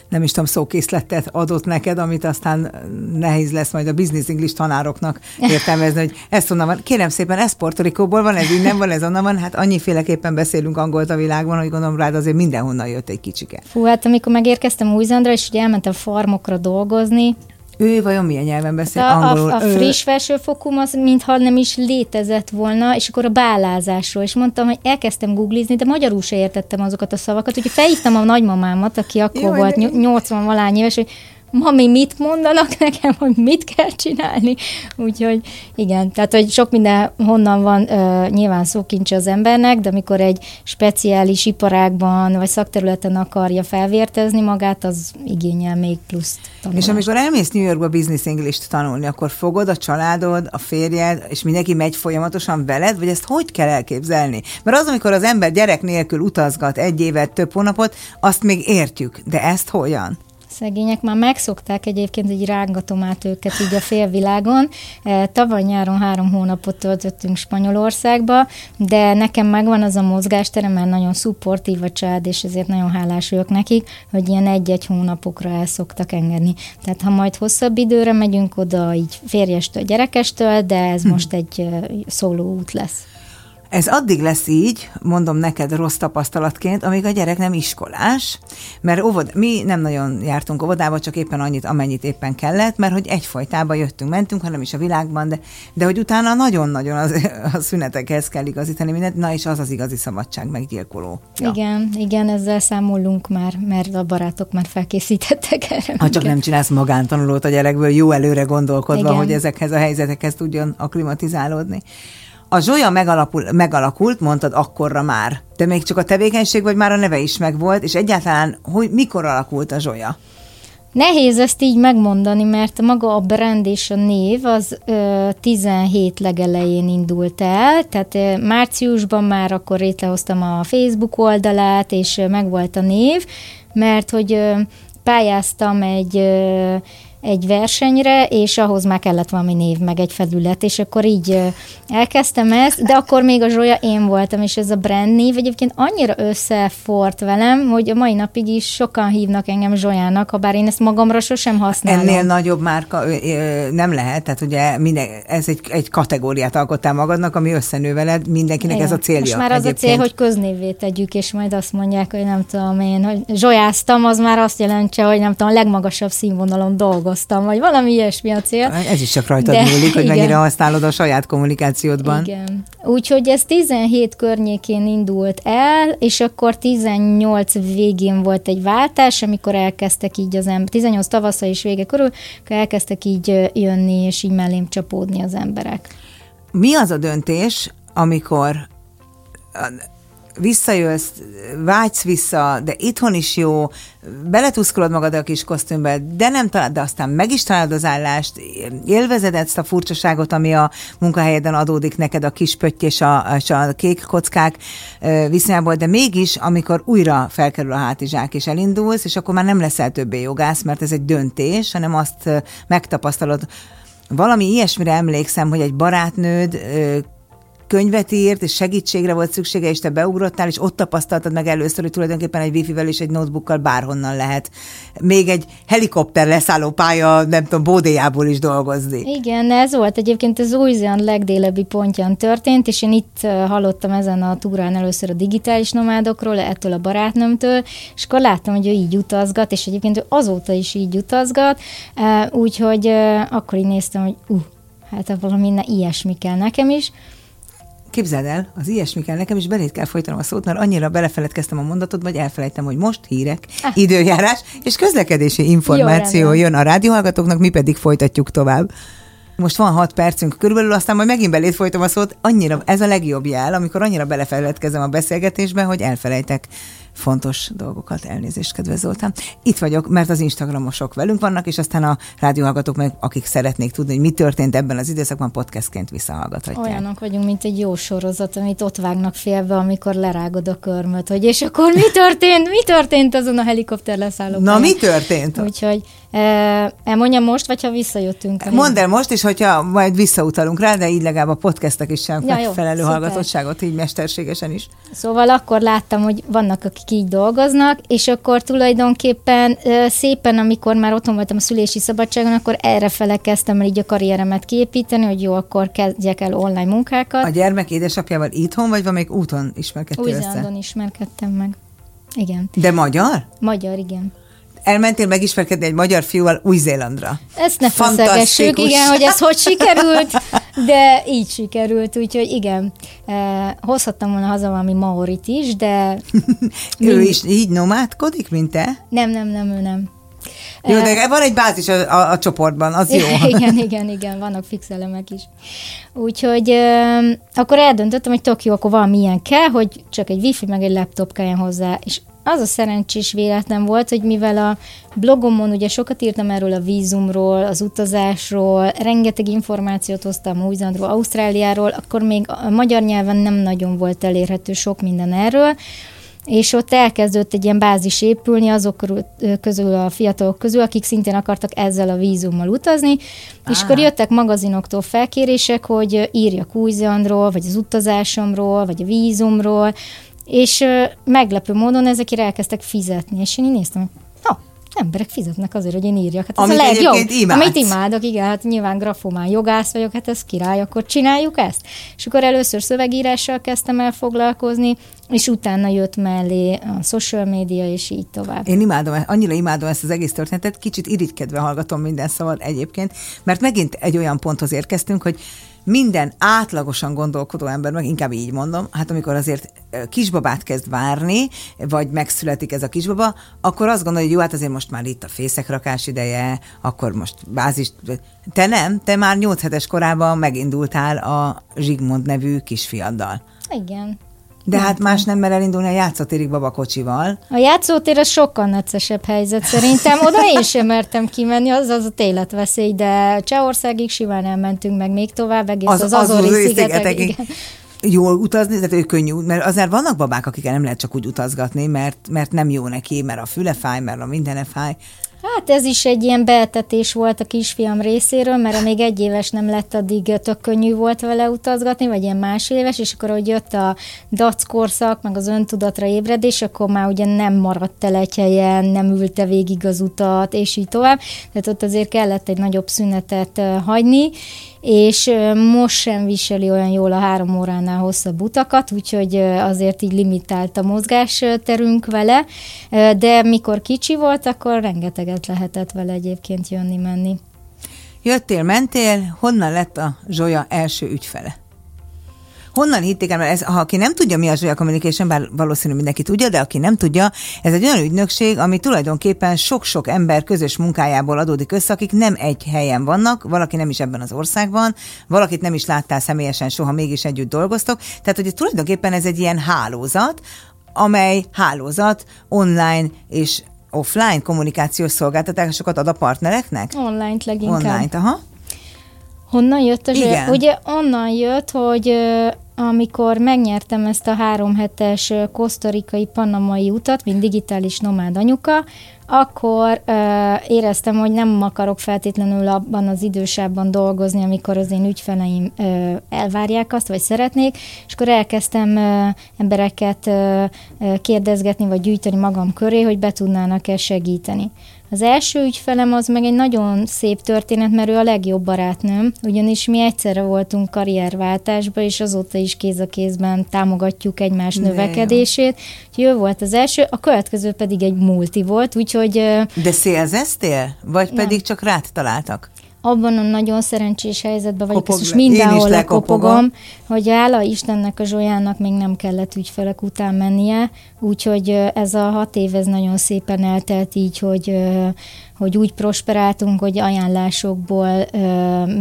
nem is tudom, szókészletet adott neked, amit aztán nehéz lesz majd a business English tanároknak értelmezni, hogy ezt onnan van. Kérem szépen, ez Puerto Rico-ból van, ez innen van, ez onnan van. Hát annyiféleképpen beszélünk angolt a világban, hogy gondolom rád azért mindenhonnan jött egy kicsike.
Fú, hát amikor megérkeztem Új-Zélandra, és ugye elmentem farmokra dolgozni,
ő vajon milyen nyelven beszél?
A, angolul? A, a friss felsőfokú az mintha nem is létezett volna, és akkor a bálázásról, és mondtam, hogy elkezdtem googlizni, de magyarul se értettem azokat a szavakat, úgyhogy felhívtam a nagymamámat, aki akkor Jó, volt 80 valány éves, hogy mami, mit mondanak nekem, hogy mit kell csinálni. Úgyhogy igen, tehát hogy sok minden honnan van uh, nyilván szókincs az embernek, de amikor egy speciális iparágban vagy szakterületen akarja felvértezni magát, az igényel még plusz
tanulást. És amikor elmész New Yorkba business english tanulni, akkor fogod a családod, a férjed, és mindenki megy folyamatosan veled, vagy ezt hogy kell elképzelni? Mert az, amikor az ember gyerek nélkül utazgat egy évet, több hónapot, azt még értjük, de ezt hogyan?
Szegények már megszokták egyébként, hogy rángatom át őket így a félvilágon. E, tavaly nyáron három hónapot töltöttünk Spanyolországba, de nekem megvan az a mozgásterem, mert nagyon szupportív a család, és ezért nagyon hálás vagyok nekik, hogy ilyen egy-egy hónapokra el szoktak engedni. Tehát ha majd hosszabb időre megyünk oda, így férjestől, gyerekestől, de ez hm. most egy szóló út lesz.
Ez addig lesz így, mondom neked rossz tapasztalatként, amíg a gyerek nem iskolás, mert óvod, mi nem nagyon jártunk óvodába, csak éppen annyit, amennyit éppen kellett, mert hogy egyfajtába jöttünk, mentünk, hanem is a világban, de, de hogy utána nagyon-nagyon az, a szünetekhez kell igazítani mindent, na és az az igazi szabadság meggyilkoló.
Ja. Igen, igen, ezzel számolunk már, mert a barátok már felkészítettek erre.
Ha csak nem csinálsz magántanulót a gyerekből, jó előre gondolkodva, igen. hogy ezekhez a helyzetekhez tudjon aklimatizálódni. A Zsolya megalapul, megalakult, mondtad akkorra már. De még csak a tevékenység, vagy már a neve is megvolt, és egyáltalán hogy mikor alakult a Zsolya?
Nehéz ezt így megmondani, mert maga a brand és a név az ö, 17 legelején indult el, tehát ö, márciusban már akkor létrehoztam a Facebook oldalát, és ö, megvolt a név, mert hogy ö, pályáztam egy ö, egy versenyre, és ahhoz már kellett valami név, meg egy felület, és akkor így elkezdtem ezt, de akkor még a Zsolya én voltam, és ez a brand név egyébként annyira összefort velem, hogy a mai napig is sokan hívnak engem Zsolyának, ha bár én ezt magamra sosem használom.
Ennél nagyobb márka nem lehet, tehát ugye minden, ez egy, egy kategóriát alkottál magadnak, ami összenő veled, mindenkinek Igen. ez a célja.
Most már az egyébként. a cél, hogy köznévé tegyük, és majd azt mondják, hogy nem tudom én, hogy zsolyáztam, az már azt jelentse, hogy nem tudom, a legmagasabb színvonalon dolgozom dolgoztam, vagy valami ilyesmi a cél.
Ez is csak rajtad De, múlik, hogy igen. mennyire használod a saját kommunikációdban.
Igen. Úgyhogy ez 17 környékén indult el, és akkor 18 végén volt egy váltás, amikor elkezdtek így az ember, 18 tavasza és vége körül, akkor elkezdtek így jönni, és így mellém csapódni az emberek.
Mi az a döntés, amikor visszajössz, vágysz vissza, de itthon is jó, beletuszkolod magad a kis kosztümbe, de nem találod, de aztán meg is találod az állást, élvezed ezt a furcsaságot, ami a munkahelyeden adódik neked, a kis pötty és a, és a kék kockák viszonyából, de mégis, amikor újra felkerül a hátizsák és elindulsz, és akkor már nem leszel többé jogász, mert ez egy döntés, hanem azt megtapasztalod, valami ilyesmire emlékszem, hogy egy barátnőd könyvet írt, és segítségre volt szüksége, és te beugrottál, és ott tapasztaltad meg először, hogy tulajdonképpen egy wifi-vel és egy notebookkal bárhonnan lehet. Még egy helikopter leszálló pálya, nem tudom, bódéjából is dolgozni.
Igen, ez volt egyébként az új legdélebbi pontján történt, és én itt hallottam ezen a túrán először a digitális nomádokról, ettől a barátnőmtől, és akkor láttam, hogy ő így utazgat, és egyébként ő azóta is így utazgat, úgyhogy akkor így néztem, hogy uh, hát valami ilyesmi kell nekem is,
Képzeld el, az ilyesmi kell nekem, is belét kell folytanom a szót, mert annyira belefeledkeztem a mondatot, vagy elfelejtem, hogy most hírek, ah. időjárás és közlekedési információ Jó, jön a rádióhallgatóknak, mi pedig folytatjuk tovább. Most van hat percünk körülbelül, aztán majd megint belét folytom a szót. Annyira, ez a legjobb jel, amikor annyira belefeledkezem a beszélgetésbe, hogy elfelejtek fontos dolgokat. Elnézést, kedves Zoltán. Itt vagyok, mert az Instagramosok velünk vannak, és aztán a rádióhallgatók meg, akik szeretnék tudni, hogy mi történt ebben az időszakban, podcastként visszahallgathatják.
Olyanok vagyunk, mint egy jó sorozat, amit ott vágnak félbe, amikor lerágod a körmöt, hogy és akkor mi történt, mi történt azon a helikopter leszálló
Na, mi történt?
Úgyhogy Elmondjam most, vagy ha visszajöttünk?
Mondd el most, és hogyha majd visszautalunk rá, de így legalább a podcastek is sem ja, megfelelő jó, hallgatottságot, így mesterségesen is.
Szóval akkor láttam, hogy vannak, akik így dolgoznak, és akkor tulajdonképpen szépen, amikor már otthon voltam a szülési szabadságon, akkor erre kezdtem el így a karrieremet kiépíteni, hogy jó, akkor kezdjek el online munkákat.
A gyermek édesapjával itthon, vagy még úton ismerkedtél
Új-Zélandon ismerkedtem meg. Igen.
De magyar?
Magyar, igen
elmentél megismerkedni egy magyar fiúval Új-Zélandra.
Ezt ne feszegessük, igen, hogy ez hogy sikerült, de így sikerült, úgyhogy igen, eh, hozhattam volna haza valami maorit is, de...
ő mind... is így nomádkodik, mint te?
Nem, nem, nem, ő nem.
Jó, de van egy bázis a, a, a csoportban, az jó.
igen, igen, igen, vannak fix elemek is. Úgyhogy euh, akkor eldöntöttem, hogy tök jó, akkor valamilyen kell, hogy csak egy wifi meg egy laptop kelljen hozzá, és az a szerencsés véletlen volt, hogy mivel a blogomon ugye sokat írtam erről a vízumról, az utazásról, rengeteg információt hoztam új Ausztráliáról, akkor még a magyar nyelven nem nagyon volt elérhető sok minden erről, és ott elkezdődött egy ilyen bázis épülni azok közül, a fiatalok közül, akik szintén akartak ezzel a vízummal utazni, ah. és akkor jöttek magazinoktól felkérések, hogy írjak új vagy az utazásomról, vagy a vízumról, és meglepő módon ezekre elkezdtek fizetni, és én így néztem, no, emberek fizetnek azért, hogy én írjak. Hát ez amit a legjobb. Imádsz. Amit imádok, igen, hát nyilván grafomán jogász vagyok, hát ez király, akkor csináljuk ezt. És akkor először szövegírással kezdtem el foglalkozni, és utána jött mellé a social média, és így tovább.
Én imádom, annyira imádom ezt az egész történetet, kicsit irigykedve hallgatom minden szabad egyébként, mert megint egy olyan ponthoz érkeztünk, hogy minden átlagosan gondolkodó ember, meg inkább így mondom, hát amikor azért kisbabát kezd várni, vagy megszületik ez a kisbaba, akkor azt gondolja, hogy jó, hát azért most már itt a fészekrakás ideje, akkor most bázis... Te nem, te már 8 hetes korában megindultál a Zsigmond nevű kisfiaddal.
Igen.
De hát más nem mer elindulni a játszótérig babakocsival.
A játszótér az sokkal neccesebb helyzet szerintem. Oda én sem mertem kimenni, az az a téletveszély, de Csehországig simán elmentünk meg még tovább, egész az, az, az Azori szigetek.
jól utazni, tehát ő könnyű, mert azért vannak babák, akikkel nem lehet csak úgy utazgatni, mert, mert nem jó neki, mert a füle fáj, mert a mindene fáj.
Hát ez is egy ilyen beetetés volt a kisfiam részéről, mert még egy éves nem lett, addig tök könnyű volt vele utazgatni, vagy ilyen más éves, és akkor, hogy jött a dac korszak, meg az öntudatra ébredés, akkor már ugye nem maradt el egy helyen, nem ülte végig az utat, és így tovább. Tehát ott azért kellett egy nagyobb szünetet hagyni, és most sem viseli olyan jól a három óránál hosszabb utakat, úgyhogy azért így limitált a mozgásterünk vele, de mikor kicsi volt, akkor rengeteget lehetett vele egyébként jönni-menni.
Jöttél, mentél, honnan lett a Zsolya első ügyfele? Honnan hitték el, mert ez, ha aki nem tudja, mi a Zsoya Communication, bár valószínű mindenki tudja, de aki nem tudja, ez egy olyan ügynökség, ami tulajdonképpen sok-sok ember közös munkájából adódik össze, akik nem egy helyen vannak, valaki nem is ebben az országban, valakit nem is láttál személyesen soha, mégis együtt dolgoztok. Tehát, hogy tulajdonképpen ez egy ilyen hálózat, amely hálózat online és offline kommunikációs szolgáltatásokat ad a partnereknek?
Online-t leginkább.
Online-t, aha.
Honnan jött a zsé? Ugye onnan jött, hogy amikor megnyertem ezt a három hetes kosztorikai panamai utat, mint digitális nomád anyuka, akkor uh, éreztem, hogy nem akarok feltétlenül abban az idősában dolgozni, amikor az én ügyfeleim uh, elvárják azt, vagy szeretnék, és akkor elkezdtem uh, embereket uh, kérdezgetni, vagy gyűjteni magam köré, hogy be tudnának-e segíteni. Az első ügyfelem az meg egy nagyon szép történet, mert ő a legjobb barátnőm, ugyanis mi egyszerre voltunk karrierváltásban, és azóta is kéz a kézben támogatjuk egymás De növekedését. Úgyhogy ő volt az első, a következő pedig egy multi volt, úgyhogy...
De szélzeztél? Vagy nem. pedig csak rád találtak?
Abban a nagyon szerencsés helyzetben vagyok, Kopog, most mindenhol lekopogom, hogy áll Istennek a Zsolyának még nem kellett ügyfelek után mennie, úgyhogy ez a hat év ez nagyon szépen eltelt így, hogy hogy úgy prosperáltunk, hogy ajánlásokból,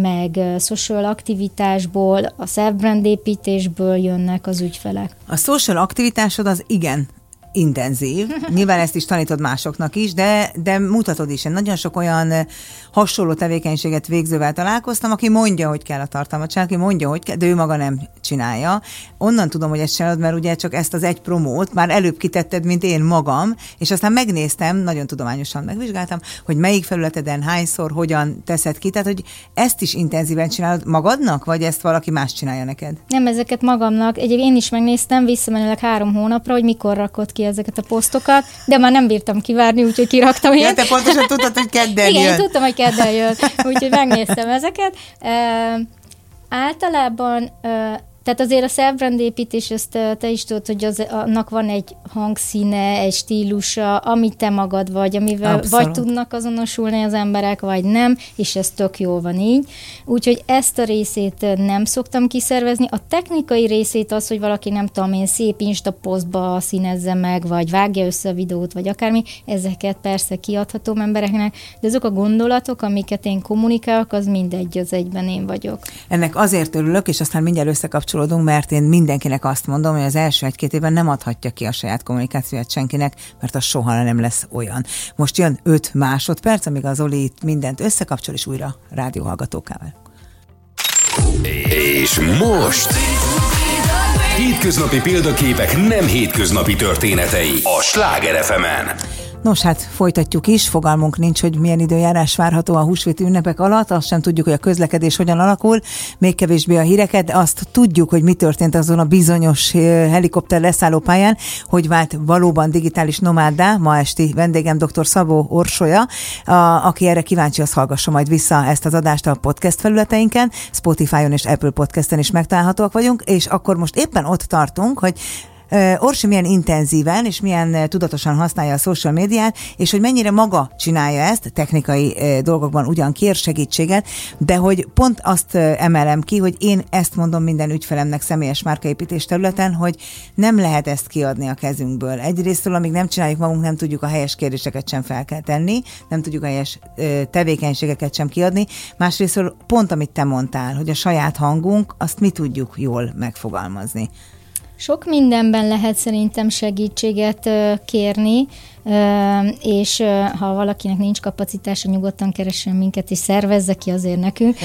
meg social aktivitásból, a self-brand építésből jönnek az ügyfelek.
A social aktivitásod az igen intenzív. Nyilván ezt is tanítod másoknak is, de, de mutatod is. Én nagyon sok olyan hasonló tevékenységet végzővel találkoztam, aki mondja, hogy kell a tartalmat csinálni, aki mondja, hogy kell, de ő maga nem csinálja. Onnan tudom, hogy ezt csinálod, mert ugye csak ezt az egy promót már előbb kitetted, mint én magam, és aztán megnéztem, nagyon tudományosan megvizsgáltam, hogy melyik felületeden hányszor, hogyan teszed ki, tehát hogy ezt is intenzíven csinálod magadnak, vagy ezt valaki más csinálja neked?
Nem, ezeket magamnak. Egyébként én is megnéztem visszamenőleg három hónapra, hogy mikor rakott ki ezeket a posztokat, de már nem bírtam kivárni, úgyhogy kiraktam
én. Ja, te pontosan tudtad, hogy kedden
Igen, jön. én tudtam, hogy kedden jön, úgyhogy megnéztem ezeket. Általában tehát azért a self-brand építés, ezt te is tudod, hogy az, annak van egy hangszíne, egy stílusa, amit te magad vagy, amivel Abszolút. vagy tudnak azonosulni az emberek, vagy nem, és ez tök jó van így. Úgyhogy ezt a részét nem szoktam kiszervezni. A technikai részét az, hogy valaki nem tudom én szép Insta posztba színezze meg, vagy vágja össze a videót, vagy akármi, ezeket persze kiadhatom embereknek, de azok a gondolatok, amiket én kommunikálok, az mindegy, az egyben én vagyok.
Ennek azért örülök, és aztán mindjárt összekapcsolom kapcsolódunk, mert én mindenkinek azt mondom, hogy az első egy-két évben nem adhatja ki a saját kommunikációját senkinek, mert az soha nem lesz olyan. Most jön 5 másodperc, amíg az Oli itt mindent összekapcsol, és újra rádióhallgatókával.
És most... Hétköznapi példaképek nem hétköznapi történetei a Sláger fm.
Nos, hát folytatjuk is, fogalmunk nincs, hogy milyen időjárás várható a húsvéti ünnepek alatt, azt sem tudjuk, hogy a közlekedés hogyan alakul, még kevésbé a híreket, de azt tudjuk, hogy mi történt azon a bizonyos eh, helikopter leszállópályán, hogy vált valóban digitális nomáddá, ma esti vendégem dr. Szabó Orsolya, a, aki erre kíváncsi, az hallgassa majd vissza ezt az adást a podcast felületeinken, Spotify-on és Apple Podcast-en is megtalálhatóak vagyunk, és akkor most éppen ott tartunk, hogy Orsi milyen intenzíven és milyen tudatosan használja a social médiát, és hogy mennyire maga csinálja ezt, technikai dolgokban ugyan kér segítséget, de hogy pont azt emelem ki, hogy én ezt mondom minden ügyfelemnek személyes márkaépítés területen, hogy nem lehet ezt kiadni a kezünkből. Egyrésztől, amíg nem csináljuk magunk, nem tudjuk a helyes kérdéseket sem fel kell tenni, nem tudjuk a helyes tevékenységeket sem kiadni. Másrésztől pont, amit te mondtál, hogy a saját hangunk, azt mi tudjuk jól megfogalmazni.
Sok mindenben lehet szerintem segítséget kérni, és ha valakinek nincs kapacitása, nyugodtan keressen minket, és szervezze ki azért nekünk.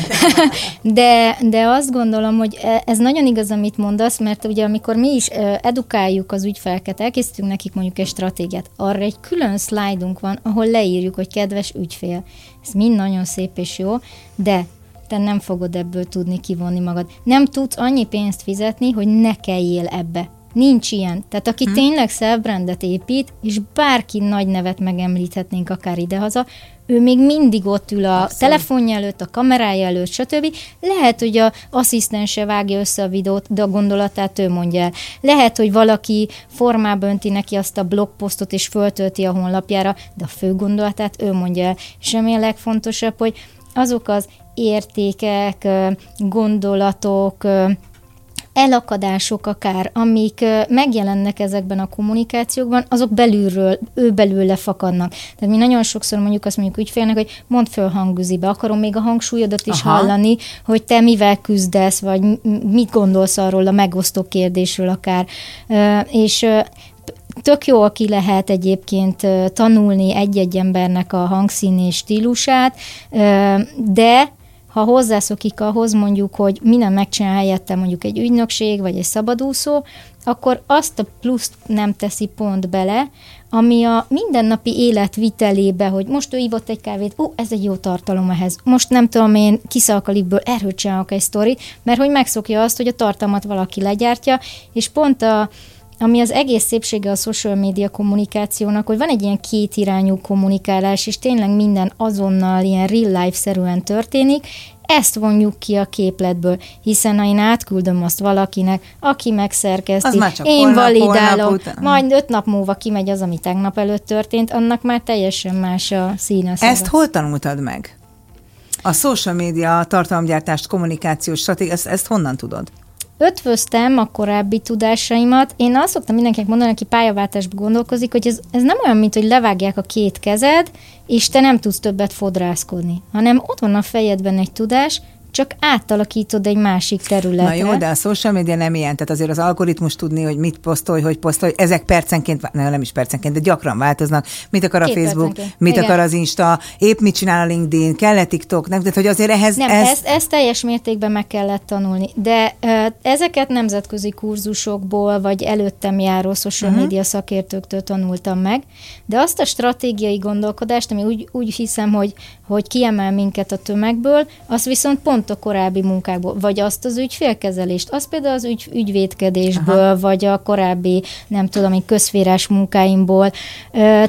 de, de azt gondolom, hogy e, ez nagyon igaz, amit mondasz, mert ugye amikor mi is edukáljuk az ügyfeleket, elkészítünk nekik mondjuk egy stratégiát, arra egy külön szlájdunk van, ahol leírjuk, hogy kedves ügyfél. Ez mind nagyon szép és jó, de te nem fogod ebből tudni kivonni magad. Nem tudsz annyi pénzt fizetni, hogy ne kelljél ebbe. Nincs ilyen. Tehát aki hmm. tényleg self-brandet épít, és bárki nagy nevet megemlíthetnénk akár idehaza, ő még mindig ott ül a Abszolút. telefonja előtt, a kamerája előtt, stb. Lehet, hogy a asszisztense vágja össze a videót, de a gondolatát ő mondja el. Lehet, hogy valaki formába önti neki azt a blogposztot, és föltölti a honlapjára, de a fő gondolatát ő mondja el. És ami a legfontosabb, hogy azok az értékek, gondolatok, elakadások akár, amik megjelennek ezekben a kommunikációkban, azok belülről, ő belőle fakadnak. Tehát mi nagyon sokszor mondjuk azt mondjuk ügyfélnek, hogy mondd föl hangüzibe, akarom még a hangsúlyodat is Aha. hallani, hogy te mivel küzdesz, vagy mit gondolsz arról a megosztó kérdésről akár. És tök jó, aki lehet egyébként tanulni egy-egy embernek a hangszíni stílusát, de ha hozzászokik ahhoz mondjuk, hogy minden megcsinál helyette mondjuk egy ügynökség vagy egy szabadúszó, akkor azt a pluszt nem teszi pont bele, ami a mindennapi élet vitelébe, hogy most ő ívott egy kávét, ó, ez egy jó tartalom ehhez. Most nem tudom én, kiszalkalikből erről csinálok egy sztorit, mert hogy megszokja azt, hogy a tartalmat valaki legyártja, és pont a, ami az egész szépsége a social media kommunikációnak, hogy van egy ilyen kétirányú kommunikálás, és tényleg minden azonnal ilyen real life-szerűen történik, ezt vonjuk ki a képletből, hiszen ha én átküldöm azt valakinek, aki megszerkeszti, én holnap, validálom, holnap majd öt nap múlva kimegy az, ami tegnap előtt történt, annak már teljesen más a színe.
Ezt hol tanultad meg? A social media, tartalomgyártást, kommunikációs stratégia, ezt, ezt honnan tudod?
Ötvöztem a korábbi tudásaimat. Én azt szoktam mindenkinek mondani, aki pályaváltásban gondolkozik, hogy ez, ez nem olyan, mint hogy levágják a két kezed, és te nem tudsz többet fodrászkodni, hanem ott van a fejedben egy tudás, csak átalakítod egy másik területre.
Na jó, de a social media nem ilyen, tehát azért az algoritmus tudni, hogy mit posztolj, hogy posztolj, ezek percenként, nem, nem is percenként, de gyakran változnak. Mit akar a Két Facebook, percenként. mit Igen. akar az Insta, épp mit csinál a LinkedIn, kell -e TikTok, nem, tehát hogy azért ehhez...
Nem, ez... Ezt, ezt teljes mértékben meg kellett tanulni, de ezeket nemzetközi kurzusokból, vagy előttem járó social uh-huh. media szakértőktől tanultam meg, de azt a stratégiai gondolkodást, ami úgy, úgy hiszem, hogy, hogy kiemel minket a tömegből, azt viszont pont pont a korábbi munkákból, vagy azt az ügyfélkezelést, az például az ügy, ügyvédkedésből, Aha. vagy a korábbi, nem tudom, közférás munkáimból.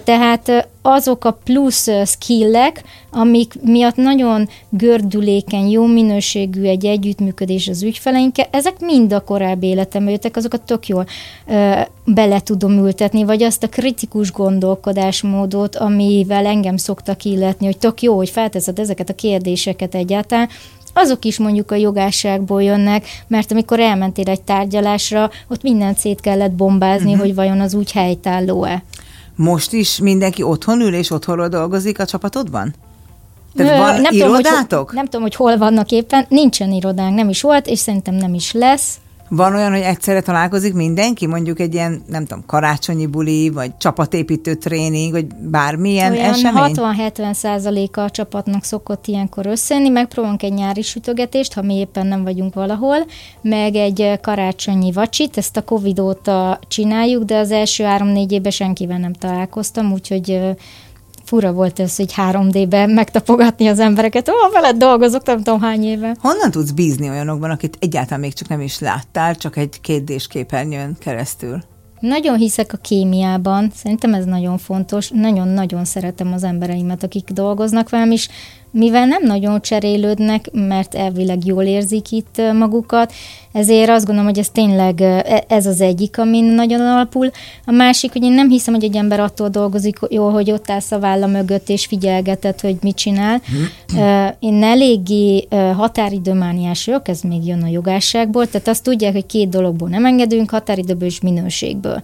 Tehát azok a plusz skillek, amik miatt nagyon gördülékeny, jó minőségű egy együttműködés az ügyfeleinkkel, ezek mind a korábbi életembe jöttek, azokat tök jól ö, bele tudom ültetni, vagy azt a kritikus gondolkodásmódot, amivel engem szoktak illetni, hogy tök jó, hogy felteszed ezeket a kérdéseket egyáltalán, azok is mondjuk a jogásságból jönnek, mert amikor elmentél egy tárgyalásra, ott mindent szét kellett bombázni, uh-huh. hogy vajon az úgy helytálló-e.
Most is mindenki otthon ül és otthonról dolgozik a csapatodban? Tehát van nem irodátok?
Tudom, hogy, nem tudom, hogy hol vannak éppen. Nincsen irodánk, nem is volt, és szerintem nem is lesz.
Van olyan, hogy egyszerre találkozik mindenki, mondjuk egy ilyen, nem tudom, karácsonyi buli, vagy csapatépítő tréning, vagy bármilyen olyan esemény?
60-70 százaléka a csapatnak szokott ilyenkor összejönni, megpróbálunk egy nyári sütögetést, ha mi éppen nem vagyunk valahol, meg egy karácsonyi vacsit, ezt a Covid óta csináljuk, de az első három-négy évben senkivel nem találkoztam, úgyhogy fura volt ez, hogy 3D-ben megtapogatni az embereket. Ó, veled dolgozok, nem tudom hány éve.
Honnan tudsz bízni olyanokban, akit egyáltalán még csak nem is láttál, csak egy kétdés képernyőn keresztül?
Nagyon hiszek a kémiában, szerintem ez nagyon fontos. Nagyon-nagyon szeretem az embereimet, akik dolgoznak velem, és mivel nem nagyon cserélődnek, mert elvileg jól érzik itt magukat, ezért azt gondolom, hogy ez tényleg e, ez az egyik, amin nagyon alapul. A másik, hogy én nem hiszem, hogy egy ember attól dolgozik jól, hogy ott állsz a válla mögött és figyelgeted, hogy mit csinál. Én eléggé határidőmániás vagyok, ez még jön a jogásságból, tehát azt tudják, hogy két dologból nem engedünk, határidőből és minőségből.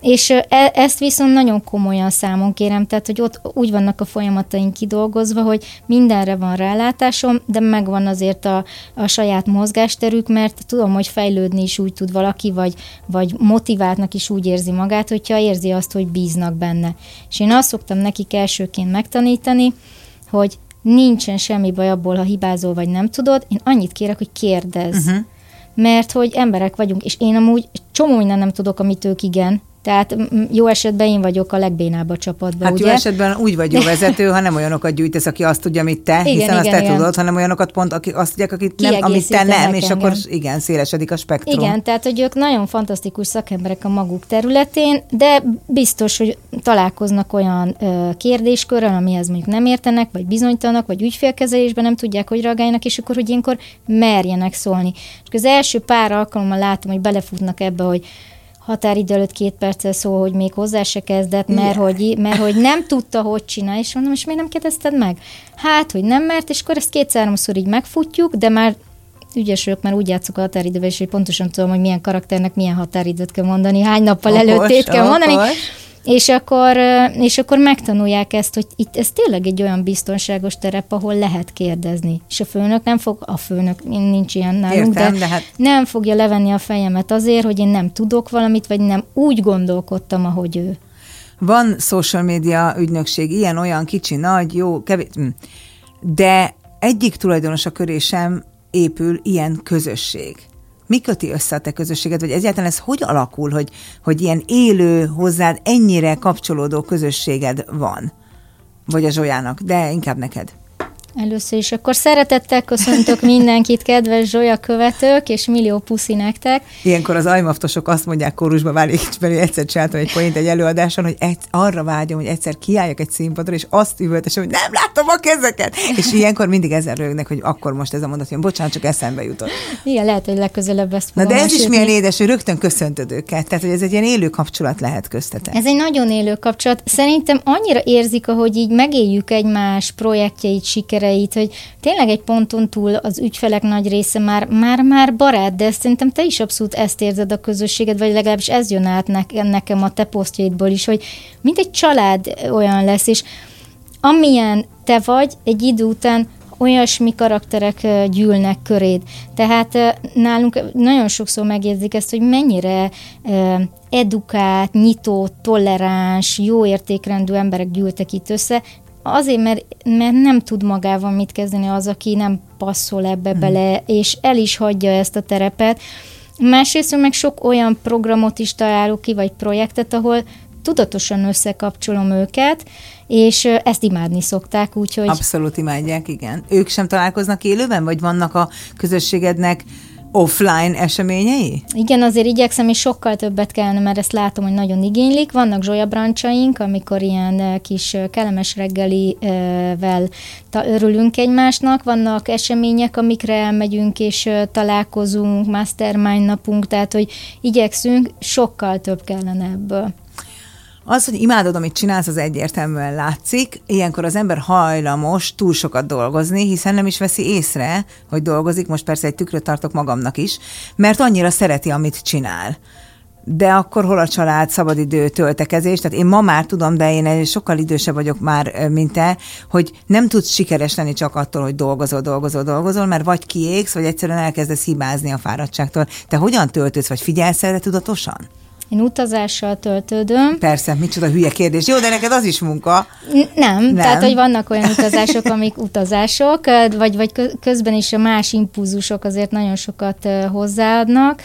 És e, ezt viszont nagyon komolyan számon kérem, tehát hogy ott úgy vannak a folyamataink kidolgozva, hogy mindenre van rálátásom, de megvan azért a, a saját mozgásterük, mert tudom, hogy fejlődni is úgy tud valaki, vagy, vagy motiváltnak is úgy érzi magát, hogyha érzi azt, hogy bíznak benne. És én azt szoktam nekik elsőként megtanítani, hogy nincsen semmi baj abból, ha hibázol, vagy nem tudod, én annyit kérek, hogy kérdezz. Uh-huh mert hogy emberek vagyunk, és én amúgy csomó minden nem tudok, amit ők igen, tehát jó esetben én vagyok a legbénább a csapatban,
Hát
ugye?
jó esetben úgy vagy jó vezető, ha nem olyanokat gyűjtesz, aki azt tudja, amit te, igen, hiszen igen, azt te igen. tudod, hanem olyanokat pont, akik azt tudják, akik nem, amit te nem, és engem. akkor igen, szélesedik a spektrum.
Igen, tehát hogy ők nagyon fantasztikus szakemberek a maguk területén, de biztos, hogy találkoznak olyan ö, kérdéskörrel, amihez mondjuk nem értenek, vagy bizonytalanok, vagy ügyfélkezelésben nem tudják, hogy reagáljanak, és akkor, hogy ilyenkor merjenek szólni. És az első pár alkalommal látom, hogy belefutnak ebbe, hogy határidő előtt két perccel szó, hogy még hozzá se kezdett, mert, hogy, mert hogy nem tudta, hogy csinálni, és mondom, és miért nem kérdezted meg? Hát, hogy nem mert, és akkor ezt kétszer-háromszor így megfutjuk, de már ügyes vagyok, mert úgy játszok a határidővel, és hogy pontosan tudom, hogy milyen karakternek milyen határidőt kell mondani, hány nappal okos, előttét kell okos. mondani. És akkor, és akkor megtanulják ezt, hogy itt ez tényleg egy olyan biztonságos terep, ahol lehet kérdezni. És a főnök nem fog, a főnök, nincs ilyen nálunk, Értem, de, hát... nem fogja levenni a fejemet azért, hogy én nem tudok valamit, vagy nem úgy gondolkodtam, ahogy ő.
Van social media ügynökség, ilyen, olyan, kicsi, nagy, jó, kevés, hm. de egyik tulajdonosa köré sem épül ilyen közösség mi köti össze a te közösséget, vagy egyáltalán ez hogy alakul, hogy, hogy ilyen élő, hozzád ennyire kapcsolódó közösséged van? Vagy a Zsolyának, de inkább neked.
Először is akkor szeretettel köszöntök mindenkit, kedves Zsolya követők, és millió puszi nektek.
Ilyenkor az ajmaftosok azt mondják kórusba, válik, hogy egyszer csináltam egy point egy előadáson, hogy egy, arra vágyom, hogy egyszer kiálljak egy színpadra, és azt üvöltesem, hogy nem látom a kezeket. És ilyenkor mindig ezen rögnek, hogy akkor most ez a mondat jön, bocsánat, csak eszembe jutott.
Igen, lehet, hogy legközelebb ezt
Na de ez is milyen édes, hogy rögtön köszöntöd őket. Tehát, hogy ez egy ilyen élő kapcsolat lehet köztetek.
Ez egy nagyon élő kapcsolat. Szerintem annyira érzik, ahogy így megéljük egymás projektjeit, siker sikereit, hogy tényleg egy ponton túl az ügyfelek nagy része már, már, már barát, de szerintem te is abszolút ezt érzed a közösséged, vagy legalábbis ez jön át nekem a te posztjaidból is, hogy mint egy család olyan lesz, és amilyen te vagy, egy idő után olyasmi karakterek gyűlnek köréd. Tehát nálunk nagyon sokszor megjegyzik ezt, hogy mennyire edukált, nyitott, toleráns, jó értékrendű emberek gyűltek itt össze, Azért, mert, mert nem tud magával mit kezdeni az, aki nem passzol ebbe hmm. bele, és el is hagyja ezt a terepet. Másrészt meg sok olyan programot is találok ki, vagy projektet, ahol tudatosan összekapcsolom őket, és ezt imádni szokták, úgyhogy...
Abszolút imádják, igen. Ők sem találkoznak élőben, vagy vannak a közösségednek offline eseményei?
Igen, azért igyekszem, és sokkal többet kellene, mert ezt látom, hogy nagyon igénylik. Vannak zsolyabráncsaink, amikor ilyen kis kellemes reggelivel örülünk egymásnak. Vannak események, amikre elmegyünk és találkozunk, mastermind napunk, tehát hogy igyekszünk, sokkal több kellene ebből.
Az, hogy imádod, amit csinálsz, az egyértelműen látszik. Ilyenkor az ember hajlamos túl sokat dolgozni, hiszen nem is veszi észre, hogy dolgozik. Most persze egy tükröt tartok magamnak is, mert annyira szereti, amit csinál de akkor hol a család, szabadidő, töltekezés? Tehát én ma már tudom, de én sokkal idősebb vagyok már, mint te, hogy nem tudsz sikeres lenni csak attól, hogy dolgozol, dolgozol, dolgozol, mert vagy kiégsz, vagy egyszerűen elkezdesz hibázni a fáradtságtól. Te hogyan töltődsz, vagy figyelsz erre tudatosan?
Én utazással töltődöm.
Persze, micsoda hülye kérdés. Jó, de neked az is munka.
N- nem, nem, tehát hogy vannak olyan utazások, amik utazások, vagy, vagy közben is a más impulzusok azért nagyon sokat hozzáadnak.